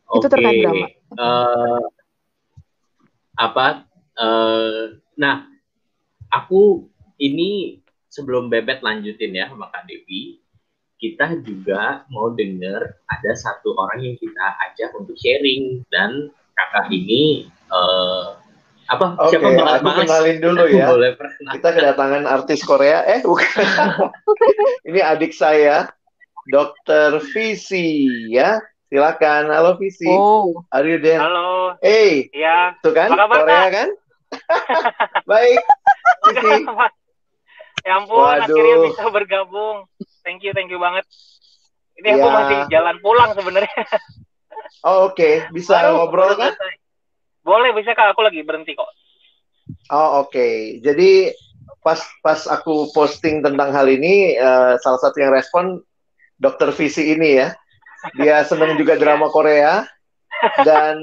Okay. Itu terkait drama. Uh, apa? Uh, nah, aku ini sebelum Bebet lanjutin ya sama Kak Devi, kita juga mau denger ada satu orang yang kita ajak untuk sharing dan kakak ini uh, apa
Oke, siapa Mas? aku kenalin dulu ya. Boleh kita kedatangan artis Korea. Eh, bukan. ini adik saya, Dokter Visi ya. Silakan. Halo Visi.
Oh.
Are you there?
Halo.
Hey.
Iya.
Tuh kan? Korea kan? Baik. Visi.
Ya ampun, Waduh. akhirnya bisa bergabung. Thank you, thank you banget. Ini ya. aku masih jalan pulang sebenarnya.
Oh, oke. Okay. Bisa Baru, ngobrol kan?
Boleh, bisa Kak. Aku lagi berhenti kok.
Oh, oke. Okay. Jadi pas pas aku posting tentang hal ini, uh, salah satu yang respon dokter Visi ini ya. Dia senang juga drama Korea dan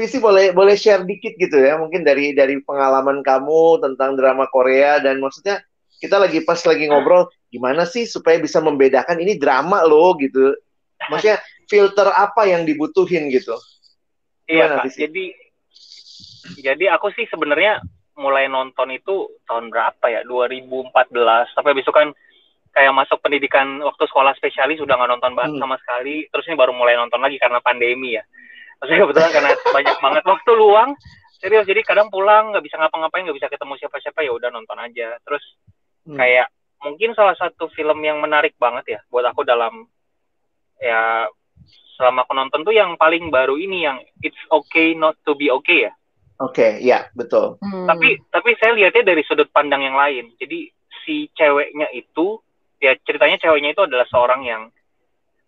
Visi boleh boleh share dikit gitu ya mungkin dari dari pengalaman kamu tentang drama Korea dan maksudnya kita lagi pas lagi ngobrol gimana sih supaya bisa membedakan ini drama loh gitu. Maksudnya filter apa yang dibutuhin gitu.
Iya, Kak. Jadi jadi aku sih sebenarnya mulai nonton itu tahun berapa ya? 2014. Sampai besok kan kayak masuk pendidikan waktu sekolah spesialis sudah nggak nonton banget hmm. sama sekali. Terus ini baru mulai nonton lagi karena pandemi ya. Maksudnya kebetulan karena banyak banget waktu luang. Serius, jadi kadang pulang nggak bisa ngapa-ngapain, nggak bisa ketemu siapa-siapa ya udah nonton aja. Terus hmm. kayak mungkin salah satu film yang menarik banget ya buat aku dalam ya selama aku nonton tuh yang paling baru ini yang It's Okay Not to Be Okay ya.
Oke, okay, ya betul.
Hmm. Tapi tapi saya lihatnya dari sudut pandang yang lain. Jadi si ceweknya itu ya ceritanya ceweknya itu adalah seorang yang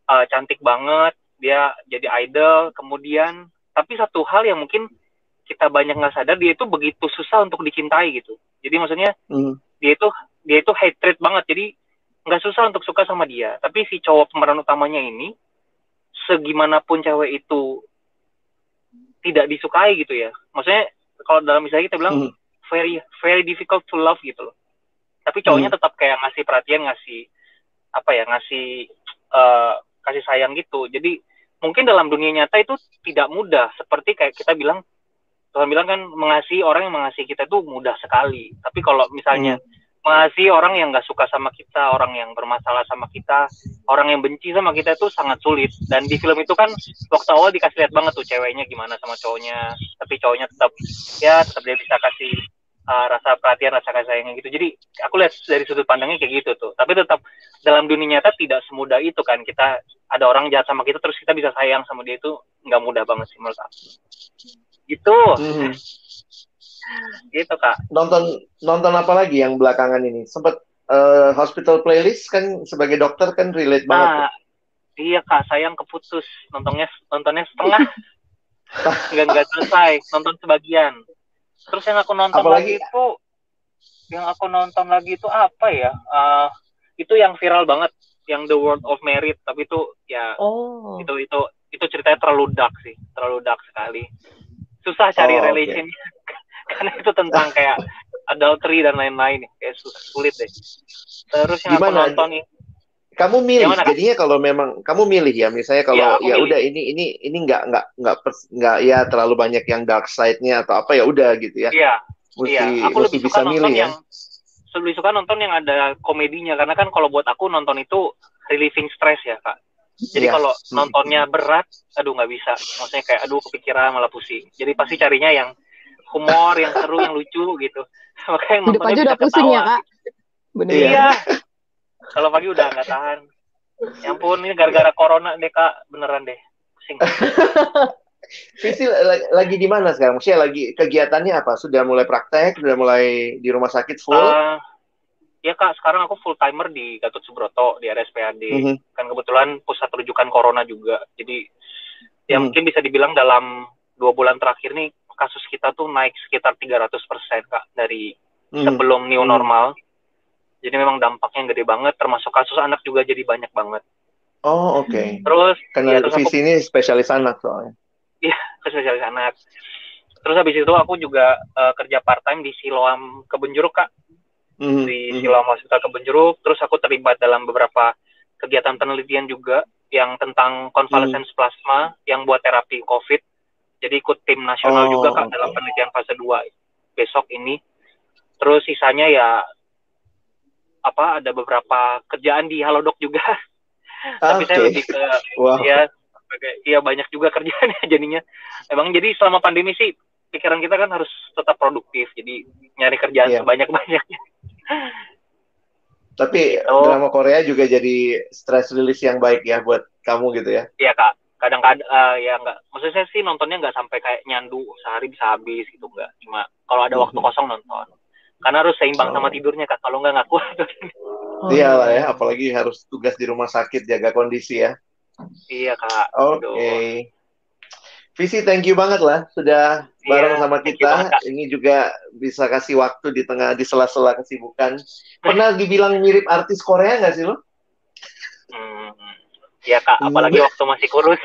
uh, cantik banget, dia jadi idol, kemudian tapi satu hal yang mungkin kita banyak nggak sadar dia itu begitu susah untuk dicintai gitu jadi maksudnya mm. dia itu dia itu hatred banget jadi nggak susah untuk suka sama dia tapi si cowok pemeran utamanya ini segimanapun cewek itu tidak disukai gitu ya maksudnya kalau dalam misalnya kita bilang mm. very very difficult to love gitu loh tapi cowoknya mm. tetap kayak ngasih perhatian ngasih apa ya ngasih uh, kasih sayang gitu jadi mungkin dalam dunia nyata itu tidak mudah seperti kayak kita bilang Tuhan bilang kan mengasihi orang yang mengasihi kita itu mudah sekali. Tapi kalau misalnya hmm. mengasihi orang yang nggak suka sama kita, orang yang bermasalah sama kita, orang yang benci sama kita itu sangat sulit. Dan di film itu kan waktu awal dikasih lihat banget tuh ceweknya gimana sama cowoknya, tapi cowoknya tetap ya tetap dia bisa kasih uh, rasa perhatian, rasa kasih sayangnya gitu. Jadi aku lihat dari sudut pandangnya kayak gitu tuh. Tapi tetap dalam dunia nyata tidak semudah itu kan. Kita ada orang jahat sama kita terus kita bisa sayang sama dia itu nggak mudah banget sih menurut aku. Gitu. Hmm. gitu kak.
Nonton nonton apa lagi yang belakangan ini? Sempat uh, hospital playlist kan sebagai dokter kan relate nah, banget
iya kak. Sayang keputus. Nontonnya nontonnya setengah. Nggak nggak selesai. Nonton sebagian terus yang aku nonton Apalagi... lagi itu yang aku nonton lagi itu apa ya uh, itu yang viral banget yang The World of Merit tapi itu ya oh. itu itu itu ceritanya terlalu dark sih terlalu dark sekali susah cari oh, relation okay. karena itu tentang kayak adultery dan lain-lain kayak sulit deh terus yang Gimana? aku nonton nih
kamu milih Gimana, jadinya kalau memang kamu milih ya misalnya kalau ya, ya udah ini ini ini nggak nggak nggak nggak ya terlalu banyak yang dark side-nya atau apa ya udah gitu ya
iya iya aku lebih suka nonton milih, ya? yang ya? lebih suka nonton yang ada komedinya karena kan kalau buat aku nonton itu relieving stress ya kak jadi yeah. kalau nontonnya berat, aduh nggak bisa. Maksudnya kayak aduh kepikiran malah pusing. Jadi pasti carinya yang humor, yang seru, yang lucu gitu.
Makanya nontonnya pagi udah pusing ya kak.
Bener. Iya. Kalau pagi udah nggak tahan. Ya ampun, ini gara-gara corona deh kak, beneran deh. Pusing.
Visi lagi di mana sekarang? Maksudnya lagi kegiatannya apa? Sudah mulai praktek? Sudah mulai di rumah sakit full? Uh,
ya kak sekarang aku full timer di Gatot Subroto di RSPAD mm -hmm. kan kebetulan pusat rujukan corona juga jadi ya mm. mungkin bisa dibilang dalam dua bulan terakhir nih kasus kita tuh naik sekitar 300 persen kak dari mm. sebelum new mhm. normal jadi memang dampaknya gede banget termasuk kasus anak juga jadi banyak banget
oh oke okay.
terus
karena ya, terus visi aku, ini spesialis anak soalnya
iya spesialis anak terus habis itu aku juga uh, kerja part time di Siloam Kebun Jeruk kak mm-hmm. di mhm. Siloam Hospital Kebun Jeruk. Terus aku terlibat dalam beberapa kegiatan penelitian juga yang tentang konvalesen mm. plasma yang buat terapi COVID. Jadi ikut tim nasional oh, juga kak okay. dalam penelitian fase 2 besok ini. Terus sisanya ya apa ada beberapa kerjaan di Halodoc juga. Ah, Tapi okay. saya lebih ke wow. ya ya banyak juga kerjaannya jadinya. Emang jadi selama pandemi sih pikiran kita kan harus tetap produktif. Jadi nyari kerjaan yeah. sebanyak-banyaknya.
Tapi oh. drama Korea juga jadi stress release yang baik ya buat kamu gitu ya?
Iya kak, kadang-kadang uh, ya nggak, maksudnya sih nontonnya nggak sampai kayak nyandu sehari bisa habis gitu nggak, cuma kalau ada waktu mhm. kosong nonton. Karena harus seimbang oh. sama tidurnya kak, kalau nggak nggak kuat.
Iya lah ya, apalagi harus tugas di rumah sakit jaga kondisi ya.
Iya kak.
Oke. Okay. Visi, thank you banget lah sudah iya, bareng sama kita. Ini juga bisa kasih waktu di tengah di sela-sela kesibukan. Pernah dibilang mirip artis Korea nggak sih lo?
Hmm, ya kak, apalagi hmm. waktu masih kurus.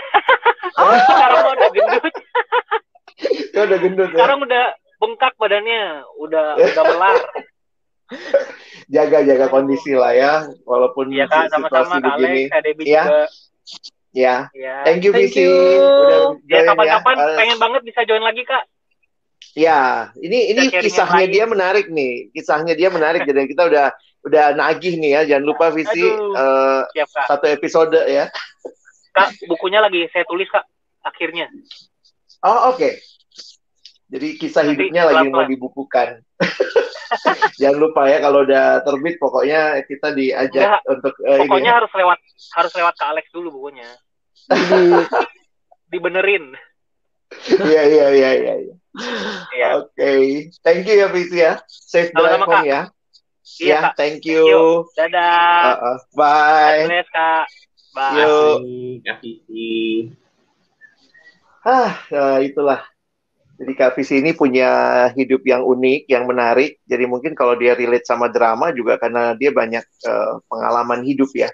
Sekarang udah gendut.
Ya udah gendut ya.
Sekarang udah bengkak badannya, udah udah melar.
Jaga-jaga kondisi lah ya, walaupun
Iya kak,
situasi
sama-sama kak
begini.
Alex, Debbie
Ya.
juga.
Ya,
Ya.
thank you
Thank
Visi.
you.
Udah
Ya
join
kapan-kapan
Eh,
pengen banget bisa join lagi kak.
Ya, ini ini
Kita
kisahnya
lain.
dia menarik nih. Kisahnya dia menarik. Jadi kita udah udah nagih nih ya. Jangan lupa visi
Aduh.
eh,
Siap kak.
satu episode ya.
Kak, bukunya lagi saya tulis kak. Akhirnya.
Oh oke. Jadi kisah hidupnya lagi mau dibukukan. Jangan lupa ya kalau udah terbit pokoknya kita diajak
Enggak,
untuk eh, ini
Pokoknya
ya.
harus lewat harus lewat ke Alex dulu bukunya.
Jadi,
Dibenerin.
Iya iya iya iya. iya.
Iya.
Oke. Thank you ya Visi ya. Safe drive home
Kak.
ya.
Iya,
Ya,
Kak.
thank
Thank
you.
you. Dadah.
Uh, uh, bye.
Bless, kak. Bye.
Vivi.
Ah, ya itulah. Jadi Kak Visi ini punya hidup yang unik, yang menarik. Jadi mungkin kalau dia relate sama drama juga karena dia banyak eh, pengalaman hidup ya.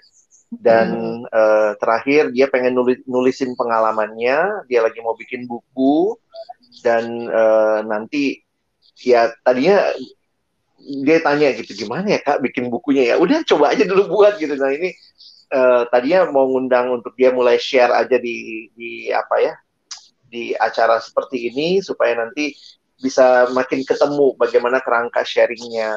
Dan eh, terakhir dia pengen nulis, nulisin pengalamannya. Dia lagi mau bikin buku dan eh, nanti ya tadinya dia tanya gitu gimana ya kak bikin bukunya ya udah coba aja dulu buat gitu nah ini eh, tadinya mau ngundang untuk dia mulai share aja di di apa ya di acara seperti ini supaya nanti bisa makin ketemu bagaimana kerangka sharingnya.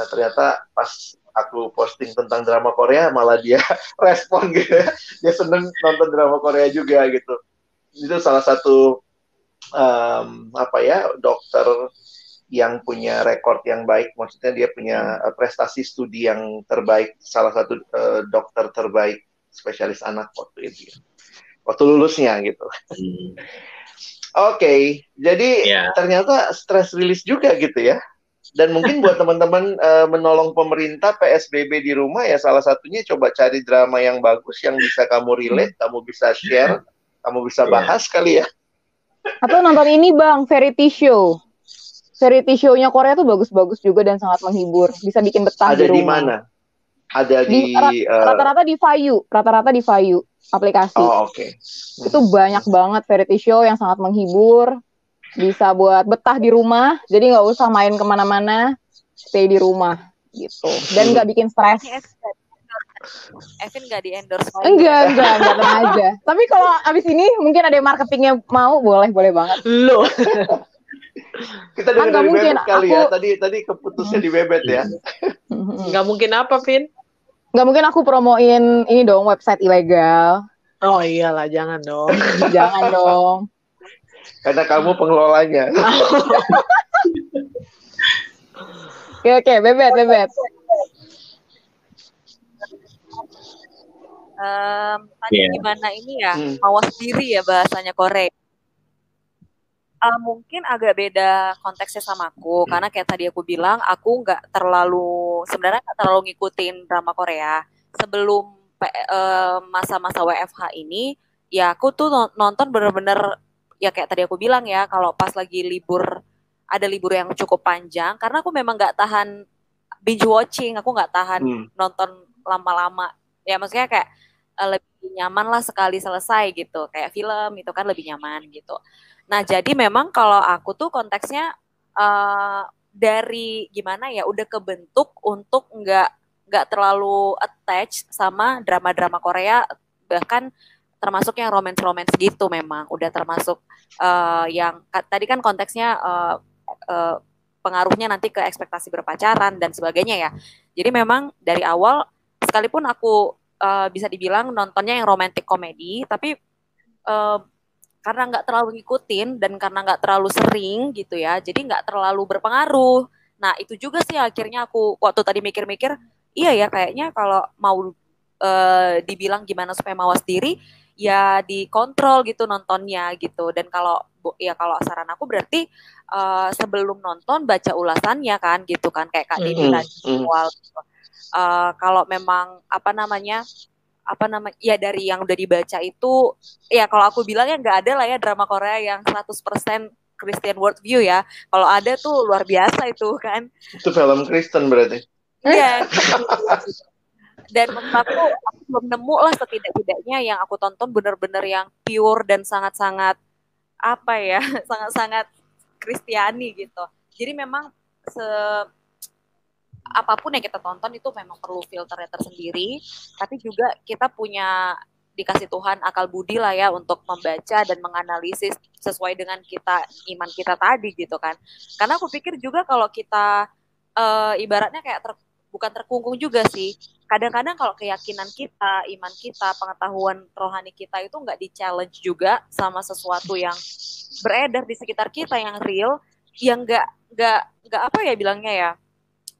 Nah ternyata pas aku posting tentang drama Korea malah dia respon gitu ya. Dia seneng nonton drama Korea juga gitu. Itu salah satu em, apa ya dokter yang punya rekor yang baik. Maksudnya dia punya prestasi studi yang terbaik. Salah satu eh, dokter terbaik spesialis anak waktu itu. Waktu lulusnya gitu.
Hmm,
Oke, jadi
Ya.
ternyata stress release juga gitu ya. Dan mungkin buat teman-teman eh, menolong pemerintah PSBB di rumah ya salah satunya coba cari drama yang bagus yang bisa kamu relate, kamu bisa share, kamu bisa
Iya.
bahas kali ya.
atau nonton ini bang, Variety Show. Variety Show-nya Korea tuh bagus-bagus juga dan sangat menghibur. Bisa bikin betah
Ada
di
di
rumah.
mana? Ada
Di-
di eh,
Rata-rata di Vayu, rata-rata di Vayu aplikasi.
Oh, oke.
Itu banyak banget variety show yang sangat menghibur. Bisa buat betah di rumah, jadi nggak usah main ke mana-mana, stay di rumah gitu. Dan nggak bikin stres.
Evin nggak di endorse
Enggak, enggak, enggak tenang aja. Tapi kalau abis ini mungkin ada yang marketingnya mau, boleh, boleh banget.
Loh.
Kita
Kan
dengar dari
mungkin,
Bebet kali ya.
aku-
Tadi tadi keputusnya di Bebet ya.
Nggak mungkin apa, Vin?
Nggak mungkin aku promoin ini dong website ilegal.
Oh iyalah, jangan dong.
Jangan dong.
Karena kamu pengelolanya.
Oke, oke, bebet, bebet.
Em, tadi
Iya.
gimana ini ya
Hmm.
mawas diri ya bahasanya Korea Eh, mungkin agak beda konteksnya sama aku karena kayak tadi aku bilang aku nggak terlalu sebenarnya nggak terlalu ngikutin drama Korea. Sebelum eh, masa-masa WFH ini ya aku tuh non- nonton bener-bener ya kayak tadi aku bilang ya kalau pas lagi libur ada libur yang cukup panjang karena aku memang nggak tahan binge watching aku nggak tahan
Hmm.
nonton lama-lama. Ya maksudnya kayak eh, lebih nyaman lah sekali selesai gitu. Kayak film itu kan lebih nyaman gitu nah jadi memang kalau aku tuh konteksnya eh, dari gimana ya udah kebentuk untuk nggak nggak terlalu attach sama drama-drama Korea bahkan termasuk yang romance-romance gitu memang. Udah termasuk eh, yang tadi kan konteksnya eh, eh, pengaruhnya nanti ke ekspektasi berpacaran dan sebagainya ya. Jadi memang dari awal sekalipun aku eh, bisa dibilang nontonnya yang romantic komedi tapi eh, karena nggak terlalu ngikutin dan karena nggak terlalu sering gitu ya jadi nggak terlalu berpengaruh. Nah itu juga sih akhirnya aku waktu tadi mikir-mikir iya ya kayaknya kalau mau eh, dibilang gimana supaya mawas diri ya dikontrol gitu nontonnya gitu. Dan kalau bu- ya kalau saran aku berarti eh, sebelum nonton baca ulasannya kan gitu kan kayak Kak Dini
Hmm,
tadi awal gitu. Eh, kalau memang apa namanya apa namanya ya dari yang udah dibaca itu ya kalau aku bilang ya nggak ada lah ya drama Korea yang 100% Christian worldview ya kalau ada tuh luar biasa itu kan
Itu film Kristen berarti.
Iya. dan menurut aku aku belum nemu lah setidak-tidaknya yang aku tonton bener-bener yang pure dan sangat-sangat apa ya sangat-sangat Kristiani gitu jadi memang se apa pun yang kita tonton itu memang perlu filternya tersendiri, tapi juga kita punya dikasih Tuhan akal budi lah ya untuk membaca dan menganalisis sesuai dengan kita iman kita tadi gitu kan. Karena aku pikir juga kalau kita uh, ibaratnya kayak ter, bukan terkungkung juga sih. Kadang-kadang kalau keyakinan kita, iman kita, pengetahuan rohani kita itu nggak di-challenge juga sama sesuatu yang beredar di sekitar kita yang real, yang nggak nggak nggak apa ya bilangnya ya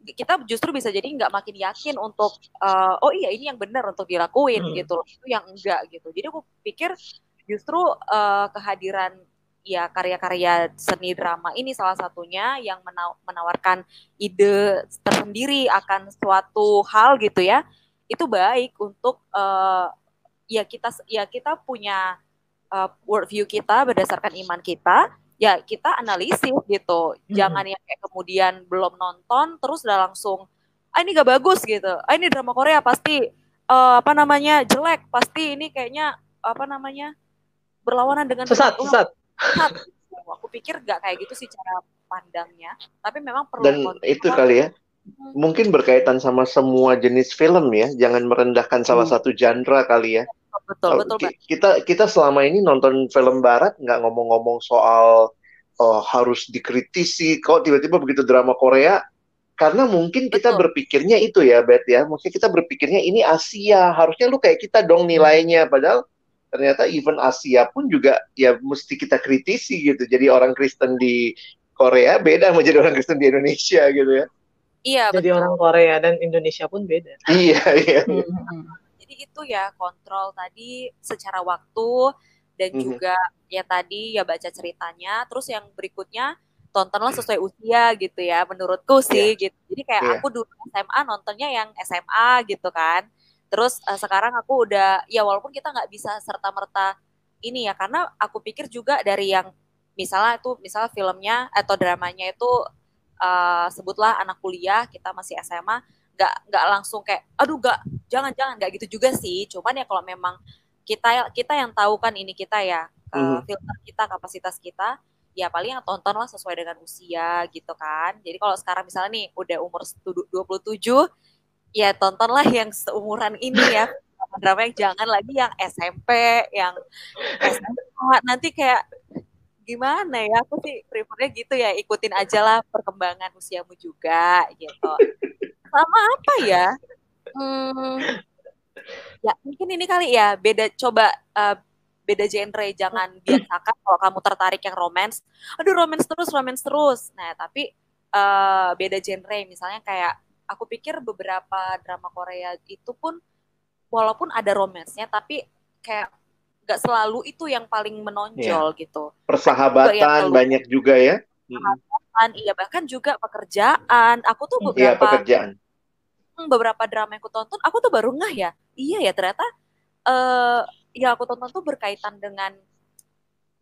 kita justru bisa jadi nggak makin yakin untuk uh, oh iya ini yang benar untuk dilakuin hmm. gitu itu yang enggak gitu jadi aku pikir justru uh, kehadiran ya karya-karya seni drama ini salah satunya yang menawarkan ide tersendiri akan suatu hal gitu ya itu baik untuk uh, ya kita ya kita punya uh, worldview kita berdasarkan iman kita ya kita analisis gitu. Hmm. jangan yang kayak kemudian belum nonton terus udah langsung ah ini gak bagus gitu. Ah ini drama Korea pasti uh, apa namanya jelek pasti ini kayaknya apa namanya berlawanan dengan
sesat sesat.
Sesat. Aku pikir gak kayak gitu sih cara pandangnya tapi memang perlu
dan itu kali ya. Mungkin berkaitan sama semua jenis film ya. Jangan merendahkan salah hmm. satu genre kali ya.
Betul betul
kita kita selama ini nonton film barat nggak ngomong-ngomong soal oh, harus dikritisi kok tiba-tiba begitu drama Korea karena mungkin kita betul. berpikirnya itu ya Bet ya. Mungkin kita berpikirnya ini Asia. Harusnya lu kayak kita dong nilainya padahal ternyata even Asia pun juga ya mesti kita kritisi gitu. Jadi orang Kristen di Korea beda menjadi orang Kristen di Indonesia gitu ya
iya
jadi betul. orang Korea dan Indonesia pun beda
iya iya, iya. Hmm
itu ya kontrol tadi secara waktu dan mm-hmm. juga ya tadi ya baca ceritanya terus yang berikutnya tontonlah sesuai usia gitu ya menurutku sih yeah. gitu jadi kayak yeah. aku dulu SMA nontonnya yang SMA gitu kan terus uh, sekarang aku udah ya walaupun kita nggak bisa serta merta ini ya karena aku pikir juga dari yang misalnya itu misalnya filmnya atau dramanya itu uh, sebutlah anak kuliah kita masih SMA nggak nggak langsung kayak aduh nggak jangan jangan nggak gitu juga sih. Cuman ya kalau memang kita kita yang tahu kan ini kita ya mm. filter kita kapasitas kita ya paling yang tonton lah sesuai dengan usia gitu kan. Jadi kalau sekarang misalnya nih udah umur 27 ya tontonlah yang seumuran ini ya. Drama yang jangan lagi yang SMP yang SMA nanti kayak gimana ya? Aku sih prefernya gitu ya ikutin aja lah perkembangan usiamu juga gitu. Sama apa ya? Hmm, ya mungkin ini kali ya beda coba uh, beda genre jangan biasakan kalau kamu tertarik yang romance. Aduh romance terus romance terus. Nah tapi uh, beda genre misalnya kayak aku pikir beberapa drama Korea itu pun walaupun ada romansnya tapi kayak nggak selalu itu yang paling menonjol yeah. gitu.
Persahabatan banyak juga ya.
Persahabatan iya bahkan juga pekerjaan. Aku tuh beberapa iya,
pekerjaan
beberapa drama yang aku tonton aku tuh baru ngah ya. Iya ya ternyata uh, ya aku tonton tuh berkaitan dengan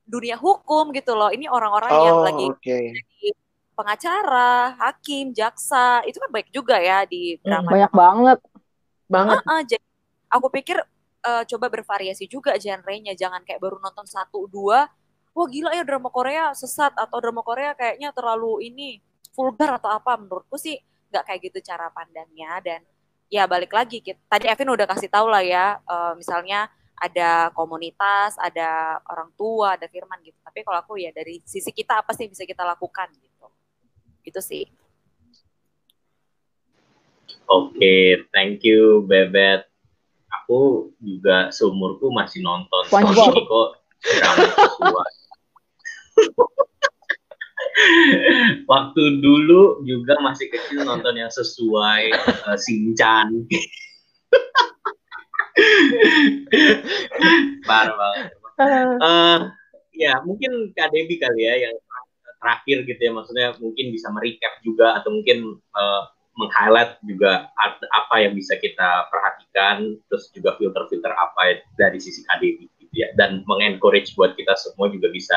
dunia hukum gitu loh. Ini orang-orang oh, yang lagi
okay.
jadi pengacara hakim jaksa itu kan baik juga ya di
hmm, drama banyak banget
banget.
Uh, uh, jadi aku pikir uh, coba bervariasi juga genrenya jangan kayak baru nonton satu dua wah gila ya drama Korea sesat atau drama Korea kayaknya terlalu ini vulgar atau apa menurutku sih nggak kayak gitu cara pandangnya dan ya balik lagi kita, tadi Evin udah kasih tahu lah ya uh, misalnya ada komunitas, ada orang tua, ada firman gitu. Tapi kalau aku ya dari sisi kita apa sih bisa kita lakukan gitu. Gitu sih.
Oke, okay, thank you Bebet. Aku juga seumurku masih nonton
SpongeBob.
kok waktu dulu juga masih kecil nonton yang sesuai uh, eh, Sinchan. Parah banget. Uh, ya mungkin Kak Debbie kali ya yang terakhir gitu ya maksudnya mungkin bisa merecap juga atau mungkin uh, meng-highlight juga apa yang bisa kita perhatikan terus juga filter-filter apa dari sisi Debbie gitu ya dan mengencourage buat kita semua juga bisa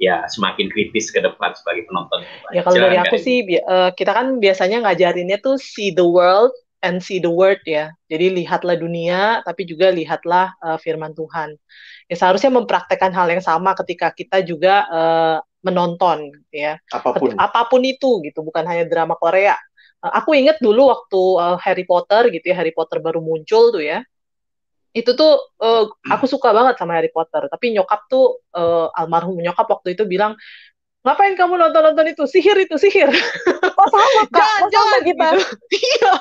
ya semakin kritis ke depan sebagai penonton.
Ya kalau dari aku sih uh, kita kan biasanya ngajarinnya tuh see the world and see the word ya. Jadi lihatlah dunia tapi juga lihatlah uh, firman Tuhan. Ya seharusnya mempraktekkan hal yang sama ketika kita juga uh, menonton ya.
Apa
pun. Apa pun itu gitu, bukan hanya drama Korea. Uh, aku inget dulu waktu uh, Harry Potter gitu ya, Harry Potter baru muncul tuh ya. Itu tuh uh, aku suka banget sama Harry Potter, tapi nyokap tuh uh, almarhum nyokap waktu itu bilang ngapain kamu nonton-nonton itu? Sihir itu sihir.
Oh sama kak.
Jangan
oh,
jangan
kita.
gitu. iya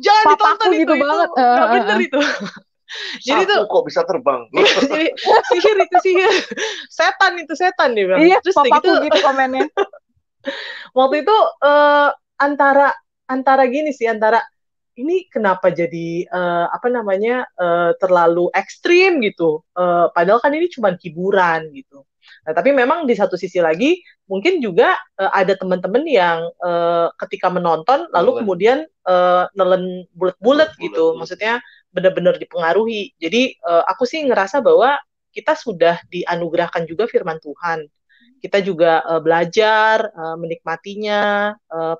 jangan
Papaku
ditonton
gitu
itu
banget.
itu nggak
Eh,
bener
eh,
itu. Jadi tuh
kok bisa terbang.
jadi sihir itu sihir. Setan itu setan dia bilang.
Iya
terus
papaku
gitu
gitu komennya.
Waktu itu eh, antara antara gini sih antara ini kenapa jadi eh, apa namanya eh, terlalu ekstrim gitu? Eh, padahal kan ini cuma hiburan gitu. Nah tapi memang di satu sisi lagi mungkin juga eh, ada teman-teman yang eh, ketika menonton lalu kemudian eh, nelen bulat-bulat gitu.
Bulat-bulat.
maksudnya benar-benar dipengaruhi. Jadi eh, aku sih ngerasa bahwa kita sudah dianugerahkan juga firman Tuhan. Kita juga eh, belajar eh, menikmatinya eh,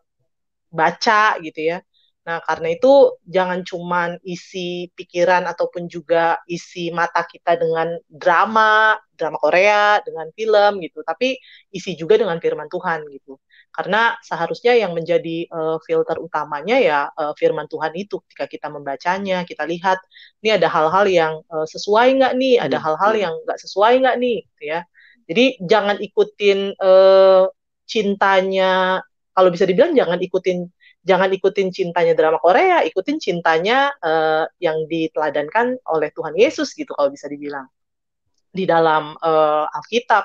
baca gitu ya. Nah, karena itu jangan cuman isi pikiran ataupun juga isi mata kita dengan drama, drama Korea, dengan film gitu, tapi isi juga dengan firman Tuhan gitu. Karena seharusnya yang menjadi eh, filter utamanya ya eh, firman Tuhan itu ketika kita membacanya, kita lihat ini ada hal-hal yang eh, sesuai nggak nih, ada
Hmm,
hal-hal yang nggak sesuai nggak nih, gitu ya. Jadi jangan ikutin eh, cintanya, kalau bisa dibilang jangan ikutin jangan ikutin cintanya drama Korea, ikutin cintanya eh, yang diteladankan oleh Tuhan Yesus gitu kalau bisa dibilang di dalam eh, Alkitab.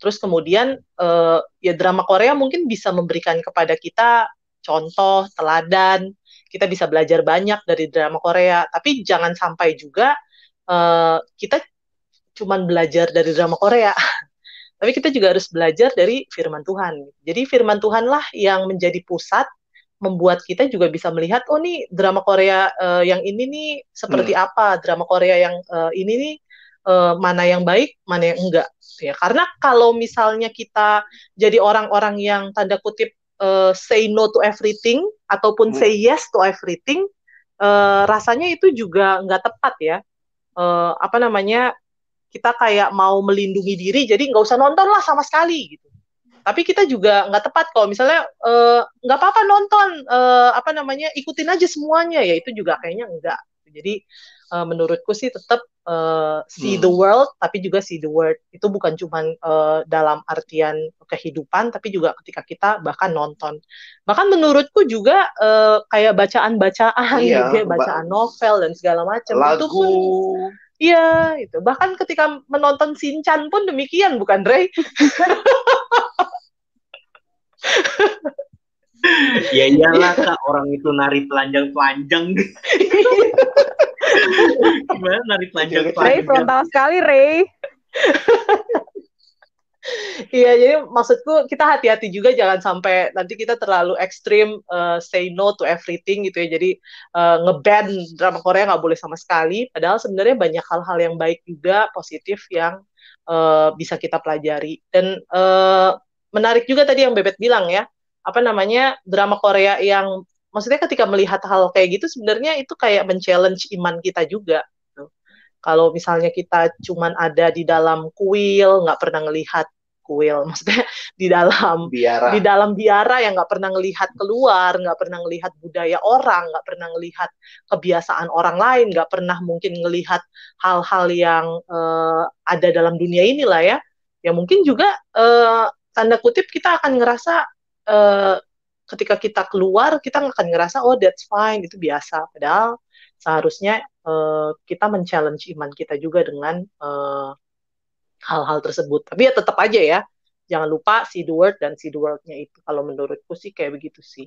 Terus kemudian eh, ya drama Korea mungkin bisa memberikan kepada kita contoh, teladan, kita bisa belajar banyak dari drama Korea, tapi jangan sampai juga eh, kita cuman belajar dari drama Korea. Tapi kita juga harus belajar dari firman Tuhan. Jadi firman Tuhanlah yang menjadi pusat membuat kita juga bisa melihat oh nih drama Korea eh, yang ini nih seperti apa drama Korea yang eh, ini nih eh, mana yang baik mana yang enggak ya karena kalau misalnya kita jadi orang-orang yang tanda kutip eh, say no to everything ataupun
Hmm.
say yes to everything eh, rasanya itu juga nggak tepat ya Eh, apa namanya kita kayak mau melindungi diri jadi nggak usah nonton lah sama sekali gitu. Tapi kita juga nggak tepat kalau misalnya eh, nggak apa-apa nonton eh, apa namanya ikutin aja semuanya ya itu juga kayaknya enggak jadi eh, menurutku sih tetap eh, see
Hmm.
the world tapi juga see the word itu bukan cuman eh, dalam artian kehidupan tapi juga ketika kita bahkan nonton. Bahkan menurutku juga eh, kayak bacaan-bacaan
Iya,
gitu ya,
ba-
bacaan novel dan segala macam itu pun Iya, itu. Bahkan ketika menonton Shinchan pun demikian, bukan, Ray?
ya iyalah kak orang itu nari telanjang-telanjang gimana nari
Ray
telanjang-telanjang
frontal sekali Ray
Iya, jadi maksudku kita hati-hati juga jangan sampai nanti kita terlalu ekstrim eh, say no to everything gitu ya. Jadi eh, nge-ban drama Korea nggak boleh sama sekali. Padahal sebenarnya banyak hal-hal yang baik juga, positif yang eh, bisa kita pelajari. Dan eh, menarik juga tadi yang Bebet bilang ya, apa namanya drama Korea yang maksudnya ketika melihat hal kayak gitu sebenarnya itu kayak men-challenge iman kita juga. gitu. Kalau misalnya kita cuman ada di dalam kuil, nggak pernah ngelihat kuil, maksudnya di dalam
Biara.
di dalam biara yang nggak pernah ngelihat keluar, nggak pernah ngelihat budaya orang, nggak pernah ngelihat kebiasaan orang lain, nggak pernah mungkin ngelihat hal-hal yang eh, ada dalam dunia inilah ya. Ya mungkin juga eh, tanda kutip kita akan ngerasa eh, ketika kita keluar kita akan ngerasa oh that's fine itu biasa. Padahal seharusnya eh, kita men-challenge iman kita juga dengan eh, hal-hal tersebut. Tapi ya tetap aja ya, jangan lupa see the word dan see the world-nya itu. Kalau menurutku sih kayak begitu sih.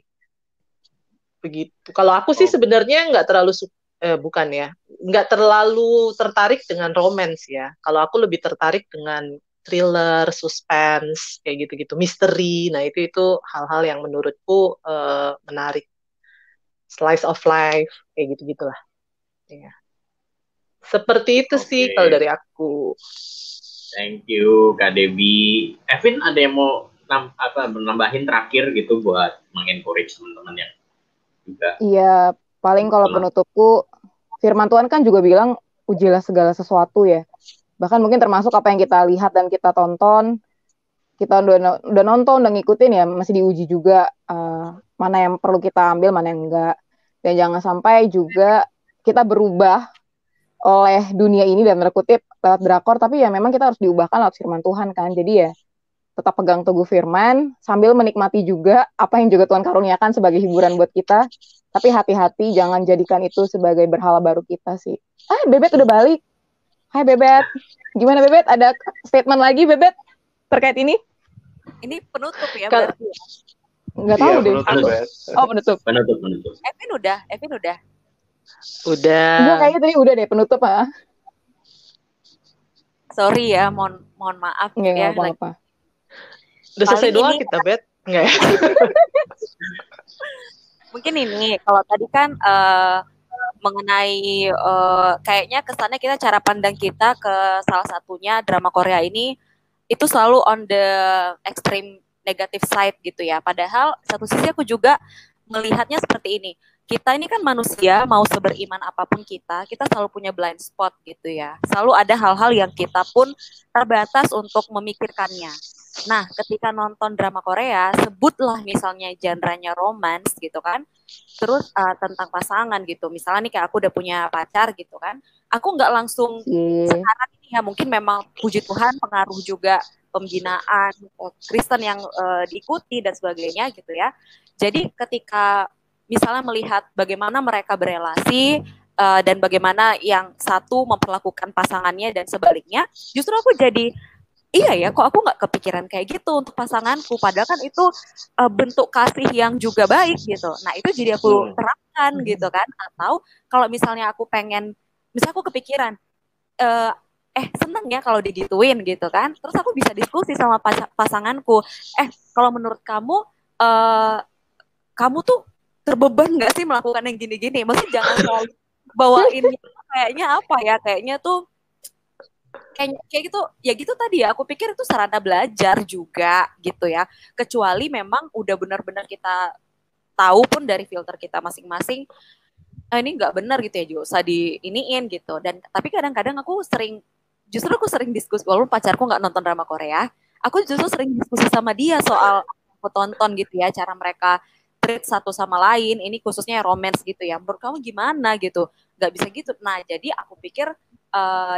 Begitu. Kalau aku sih
Oh.
sebenarnya nggak terlalu su- eh, bukan ya, nggak terlalu tertarik dengan romance ya. Kalau aku lebih tertarik dengan thriller, suspense, kayak gitu-gitu, misteri. Nah itu itu hal-hal yang menurutku eh, menarik. Slice of life, kayak gitu-gitulah. Ya. Seperti itu sih
Oke.
kalau dari aku.
Thank you kak Debbie Evin ada yang mau nam- apa nambahin terakhir gitu buat mengencourage teman-teman yang juga
Iya, paling kalau penutupku, firman Tuhan kan juga bilang, ujilah segala sesuatu ya. Bahkan mungkin termasuk apa yang kita lihat dan kita tonton, kita udah, udah nonton, udah ngikutin ya, masih diuji juga. Eh, mana yang perlu kita ambil, mana yang enggak. Dan jangan sampai juga kita berubah oleh dunia ini dan kutip lewat drakor, tapi ya memang kita harus diubahkan lewat firman Tuhan kan. Jadi ya tetap pegang teguh firman sambil menikmati juga apa yang juga Tuhan karuniakan sebagai hiburan buat kita. Tapi hati-hati jangan jadikan itu sebagai berhala baru kita sih. Ah, Bebet udah balik. Hai Bebet. Gimana Bebet? Ada statement lagi Bebet terkait ini?
Ini penutup ya
Kal-
berarti. ya?
Nggak tahu
Iya,
deh.
penutup.
Oh penutup.
Penutup, penutup.
Evin udah, Evin udah.
Udah.
Enggak kayaknya tadi udah deh penutup ah.
Sorry ya, mohon mohon maaf
Nggak
ya.
nggak apa-apa.
Udah selesai
Paling
doa
ini-
kita, Bet. Enggak ya?
Mungkin ini kalau tadi kan eh, mengenai eh, kayaknya kesannya kita cara pandang kita ke salah satunya drama Korea ini itu selalu on the extreme negative side gitu ya. Padahal satu sisi aku juga melihatnya seperti ini. Kita ini kan manusia, mau seberiman apa pun kita, kita selalu punya blind spot gitu ya. Selalu ada hal-hal yang kita pun terbatas untuk memikirkannya. Nah, ketika nonton drama Korea, sebutlah misalnya genre-nya romance gitu kan, terus uh, tentang pasangan gitu. Misalnya nih kayak aku udah punya pacar gitu kan, aku nggak langsung
Iya.
sekarang ini ya mungkin memang puji Tuhan pengaruh juga pembinaan eh, Kristen yang eh, diikuti dan sebagainya gitu ya. Jadi ketika misalnya melihat bagaimana mereka berelasi eh, dan bagaimana yang satu memperlakukan pasangannya dan sebaliknya, justru aku jadi iya ya kok aku nggak kepikiran kayak gitu untuk pasanganku padahal kan itu eh, bentuk kasih yang juga baik gitu. Nah itu jadi aku
Hmm.
terapkan gitu kan. Atau kalau misalnya aku pengen, misalnya aku kepikiran eh eh seneng ya kalau digituin gitu kan terus aku bisa diskusi sama pas- pasanganku eh kalau menurut kamu eh kamu tuh terbeban nggak sih melakukan yang gini-gini? Maksudnya jangan selalu bawain kayaknya apa ya? Kayaknya tuh kayak kayak gitu. Ya gitu tadi ya aku pikir itu sarana belajar juga gitu ya. Kecuali memang udah benar-benar kita tahu pun dari filter kita masing-masing ah, ini nggak benar gitu ya juga usah di iniin gitu. Dan tapi kadang-kadang aku sering justru aku sering diskusi walaupun pacarku nggak nonton drama Korea aku justru sering diskusi sama dia soal aku tonton gitu ya cara mereka treat satu sama lain ini khususnya romance gitu ya menurut kamu gimana gitu nggak bisa gitu nah jadi aku pikir eh,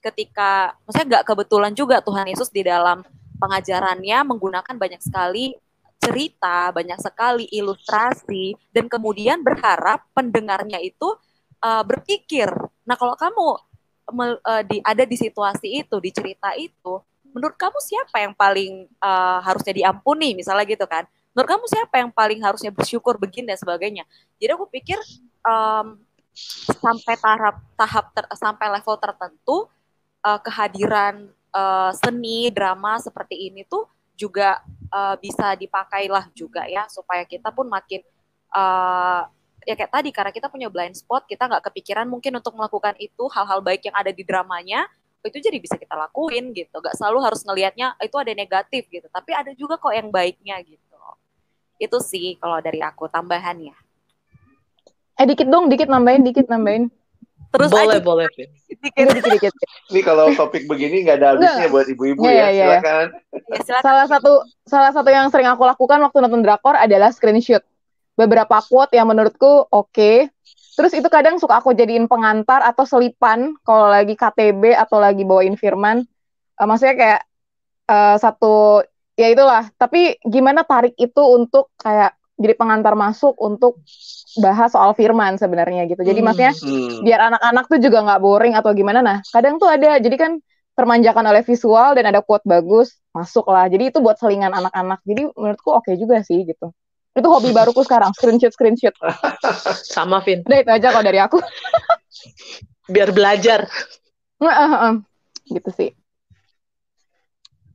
ketika maksudnya nggak kebetulan juga Tuhan Yesus di dalam pengajarannya menggunakan banyak sekali cerita, banyak sekali ilustrasi, dan kemudian berharap pendengarnya itu uh, berpikir. Nah, kalau kamu uh, di, ada di situasi itu, di cerita itu, menurut kamu siapa yang paling uh, harusnya diampuni, misalnya gitu kan? Menurut kamu siapa yang paling harusnya bersyukur begini dan sebagainya? Jadi aku pikir um, sampai tahap tahap ter- sampai level tertentu uh, kehadiran uh, seni drama seperti ini tuh juga uh, bisa dipakailah juga ya supaya kita pun makin uh, ya kayak tadi karena kita punya blind spot kita nggak kepikiran mungkin untuk melakukan itu hal-hal baik yang ada di dramanya itu jadi bisa kita lakuin gitu. Nggak selalu harus ngelihatnya itu ada negatif gitu. Tapi ada juga kok yang baiknya gitu itu sih kalau dari aku tambahannya
Eh dikit dong, dikit nambahin, dikit nambahin.
terus
boleh,
aja
boleh,
dikit
Udah dikit dikit.
Ini kalau topik begini nggak ada habisnya buat ibu-ibu
Iya,
ya.
iya.
Silakan.
ya, silakan.
Salah satu salah satu yang sering aku lakukan waktu nonton drakor adalah screenshot. Beberapa quote yang menurutku oke. Terus itu kadang suka aku jadiin pengantar atau selipan kalau lagi KTB atau lagi bawain firman. Eh, maksudnya kayak eh, satu ya itulah. Tapi gimana tarik itu untuk kayak jadi pengantar masuk untuk bahas soal firman sebenarnya gitu. Jadi
Hmm.
maksudnya
Hmm.
biar anak-anak tuh juga nggak boring atau gimana nah kadang tuh ada jadi kan termanjakan oleh visual dan ada quote bagus masuk lah jadi itu buat selingan anak-anak jadi menurutku oke juga sih gitu itu hobi baruku sekarang screenshot screenshot
Sama, Vin.
udah itu aja kalau dari aku
Biar belajar.
gitu sih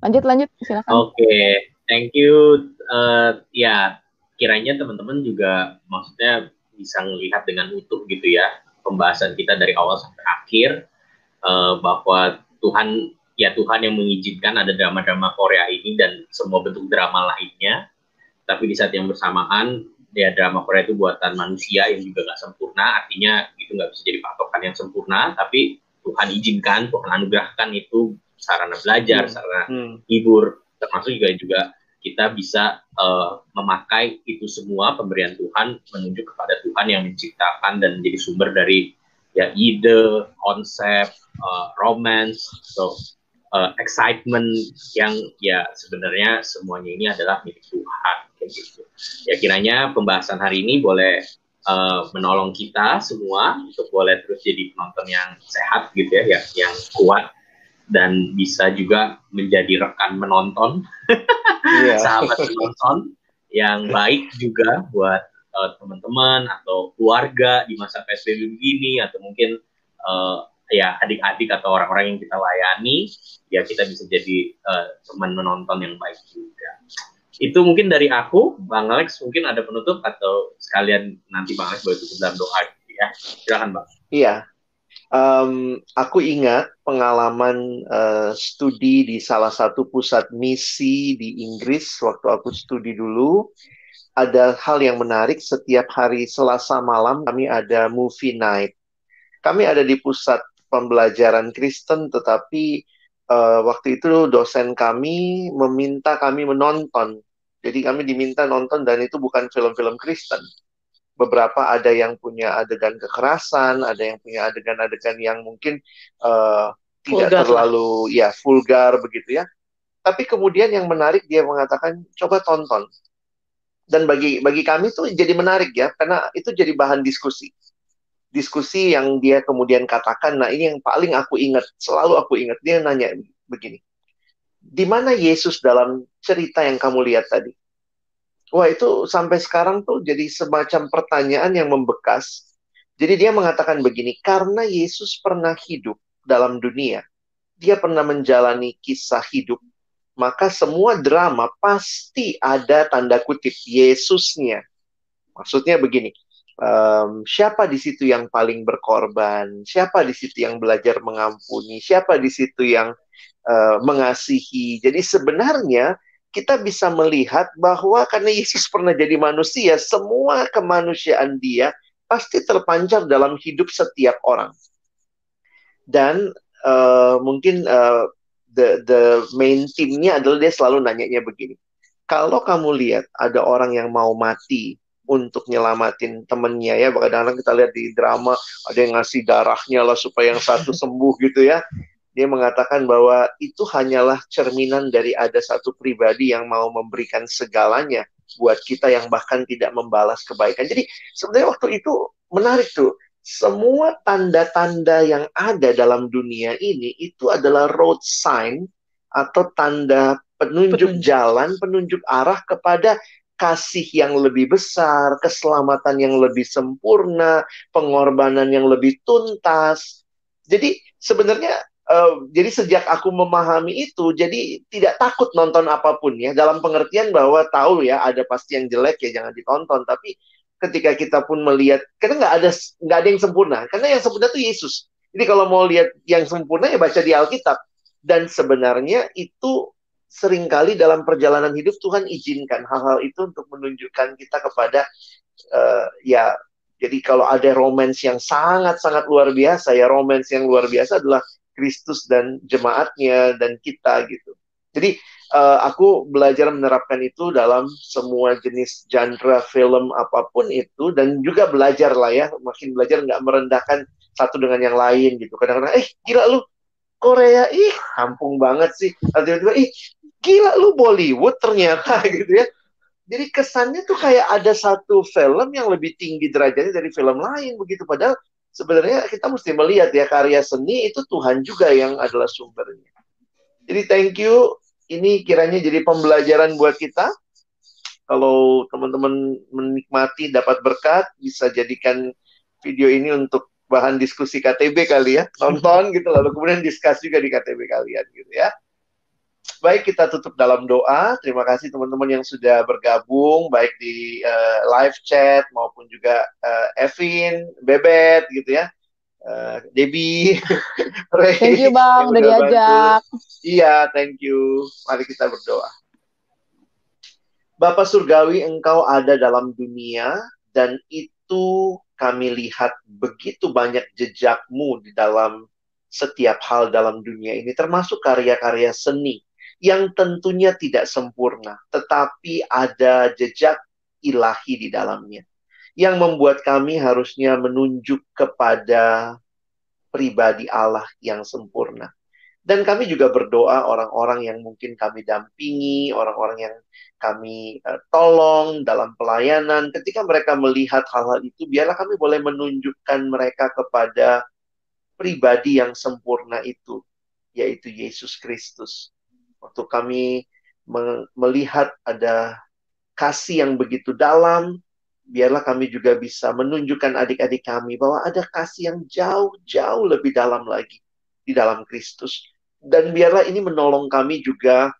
lanjut lanjut silakan
Oke, thank you. Eh, ya, kiranya teman-teman juga maksudnya bisa melihat dengan utuh gitu ya pembahasan kita dari awal sampai akhir eh, bahwa Tuhan ya Tuhan yang mengizinkan ada drama-drama Korea ini dan semua bentuk drama lainnya. Tapi di saat yang bersamaan ya drama Korea itu buatan manusia yang juga nggak sempurna, artinya itu nggak bisa jadi patokan yang sempurna. Tapi Tuhan izinkan, Tuhan anugerahkan itu sarana belajar,
Hmm.
sarana
Hmm.
hibur termasuk juga juga kita bisa uh, memakai itu semua pemberian Tuhan menunjuk kepada Tuhan yang menciptakan dan menjadi sumber dari ya ide, konsep, uh, romance, so uh, excitement yang ya sebenarnya semuanya ini adalah milik Tuhan kayak gitu. Ya kiranya pembahasan hari ini boleh uh, menolong kita semua untuk boleh terus jadi penonton yang sehat gitu ya, yang, yang kuat dan bisa juga menjadi rekan menonton, yeah. sahabat menonton yang baik juga buat uh, teman-teman atau keluarga di masa PSBB begini atau mungkin uh, ya adik-adik atau orang-orang yang kita layani ya kita bisa jadi uh, teman menonton yang baik juga. Itu mungkin dari aku, Bang Alex mungkin ada penutup atau sekalian nanti Bang Alex boleh tutup dalam doa gitu ya. Silakan Bang.
Iya, um, aku ingat pengalaman uh, studi di salah satu pusat misi di Inggris waktu aku studi dulu. Ada hal yang menarik setiap hari Selasa malam kami ada movie night. Kami ada di pusat pembelajaran Kristen, tetapi uh, waktu itu dosen kami meminta kami menonton. Jadi kami diminta nonton dan itu bukan film-film Kristen. Beberapa ada yang punya adegan kekerasan, ada yang punya adegan-adegan yang mungkin uh, tidak vulgar. terlalu ya vulgar begitu ya. Tapi kemudian yang menarik dia mengatakan coba tonton. Dan bagi bagi kami itu jadi menarik ya karena itu jadi bahan diskusi diskusi yang dia kemudian katakan, nah ini yang paling aku ingat, selalu aku ingat. Dia nanya begini, di mana Yesus dalam cerita yang kamu lihat tadi? Wah itu sampai sekarang tuh jadi semacam pertanyaan yang membekas. Jadi dia mengatakan begini, karena Yesus pernah hidup dalam dunia, dia pernah menjalani kisah hidup, maka semua drama pasti ada tanda kutip Yesusnya. Maksudnya begini, um, siapa di situ yang paling berkorban, siapa di situ yang belajar mengampuni, siapa di situ yang uh, mengasihi. Jadi sebenarnya kita bisa melihat bahwa karena Yesus pernah jadi manusia, semua kemanusiaan dia pasti terpancar dalam hidup setiap orang. Dan uh, mungkin uh, the the main timnya adalah dia selalu nanyanya begini. Kalau kamu lihat ada orang yang mau mati untuk nyelamatin temennya ya kadang-kadang kita lihat di drama ada yang ngasih darahnya lah supaya yang satu sembuh gitu ya dia mengatakan bahwa itu hanyalah cerminan dari ada satu pribadi yang mau memberikan segalanya buat kita yang bahkan tidak membalas kebaikan. Jadi sebenarnya waktu itu menarik tuh. Semua tanda-tanda yang ada dalam dunia ini itu adalah road sign atau tanda penunjuk, penunjuk. jalan, penunjuk arah kepada kasih yang lebih besar, keselamatan yang lebih sempurna, pengorbanan yang lebih tuntas. Jadi sebenarnya uh, jadi sejak aku memahami itu, jadi tidak takut nonton apa pun ya. Dalam pengertian bahwa tahu ya ada pasti yang jelek ya jangan ditonton. Tapi ketika kita pun melihat, karena nggak ada nggak ada yang sempurna. Karena yang sempurna itu Yesus. Jadi kalau mau lihat yang sempurna ya baca di Alkitab. Dan sebenarnya itu sering kali dalam perjalanan hidup Tuhan izinkan hal-hal itu untuk menunjukkan kita kepada uh, ya jadi kalau ada romance yang sangat-sangat luar biasa ya romance yang luar biasa adalah Kristus dan jemaatnya dan kita gitu. Jadi uh, aku belajar menerapkan itu dalam semua jenis genre film apa pun itu dan juga belajar lah ya makin belajar nggak merendahkan satu dengan yang lain gitu. Kadang-kadang eh gila lu Korea ih kampung banget sih. Tiba-tiba ih gila lu Bollywood ternyata gitu ya. Jadi kesannya tuh kayak ada satu film yang lebih tinggi derajatnya dari film lain begitu. Padahal sebenarnya kita mesti melihat ya karya seni itu Tuhan juga yang adalah sumbernya. Jadi thank you. Ini kiranya jadi pembelajaran buat kita. Kalau teman-teman menikmati dapat berkat, bisa jadikan video ini untuk bahan diskusi KTB kali ya. Nonton gitu lalu kemudian diskusi juga di KTB kalian gitu ya. Baik, kita tutup dalam doa. Terima kasih teman-teman yang sudah bergabung, baik di uh, live chat maupun juga uh, Evin, Bebet, gitu ya. Uh, Debbie,
Ray, thank you bang, udah diajak.
Iya, thank you. Mari kita berdoa. Bapak Surgawi, Engkau ada dalam dunia dan itu kami lihat begitu banyak jejakmu di dalam setiap hal dalam dunia ini, termasuk karya-karya seni yang tentunya tidak sempurna, tetapi ada jejak ilahi di dalamnya. Yang membuat kami harusnya menunjuk kepada pribadi Allah yang sempurna. Dan kami juga berdoa orang-orang yang mungkin kami dampingi, orang-orang yang kami uh, tolong dalam pelayanan. Ketika mereka melihat hal-hal itu, biarlah kami boleh menunjukkan mereka kepada pribadi yang sempurna itu, yaitu Yesus Kristus. Waktu kami melihat ada kasih yang begitu dalam, biarlah kami juga bisa menunjukkan adik-adik kami bahwa ada kasih yang jauh-jauh lebih dalam lagi di dalam Kristus dan biarlah ini menolong kami juga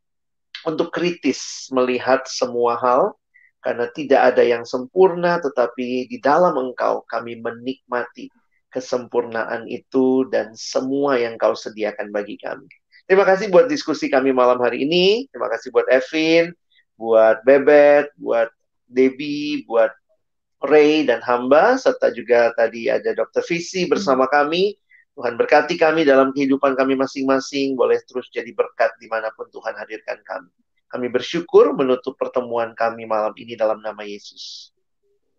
untuk kritis melihat semua hal karena tidak ada yang sempurna tetapi di dalam engkau kami menikmati kesempurnaan itu dan semua yang kau sediakan bagi kami. Terima kasih buat diskusi kami malam hari ini. Terima kasih buat Evin, buat Bebet, buat Debbie, buat Ray dan Hamba, serta juga tadi ada Dr. Visi bersama kami. Tuhan berkati kami dalam kehidupan kami masing-masing, boleh terus jadi berkat di mana pun Tuhan hadirkan kami. Kami bersyukur menutup pertemuan kami malam ini dalam nama Yesus.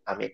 Amin.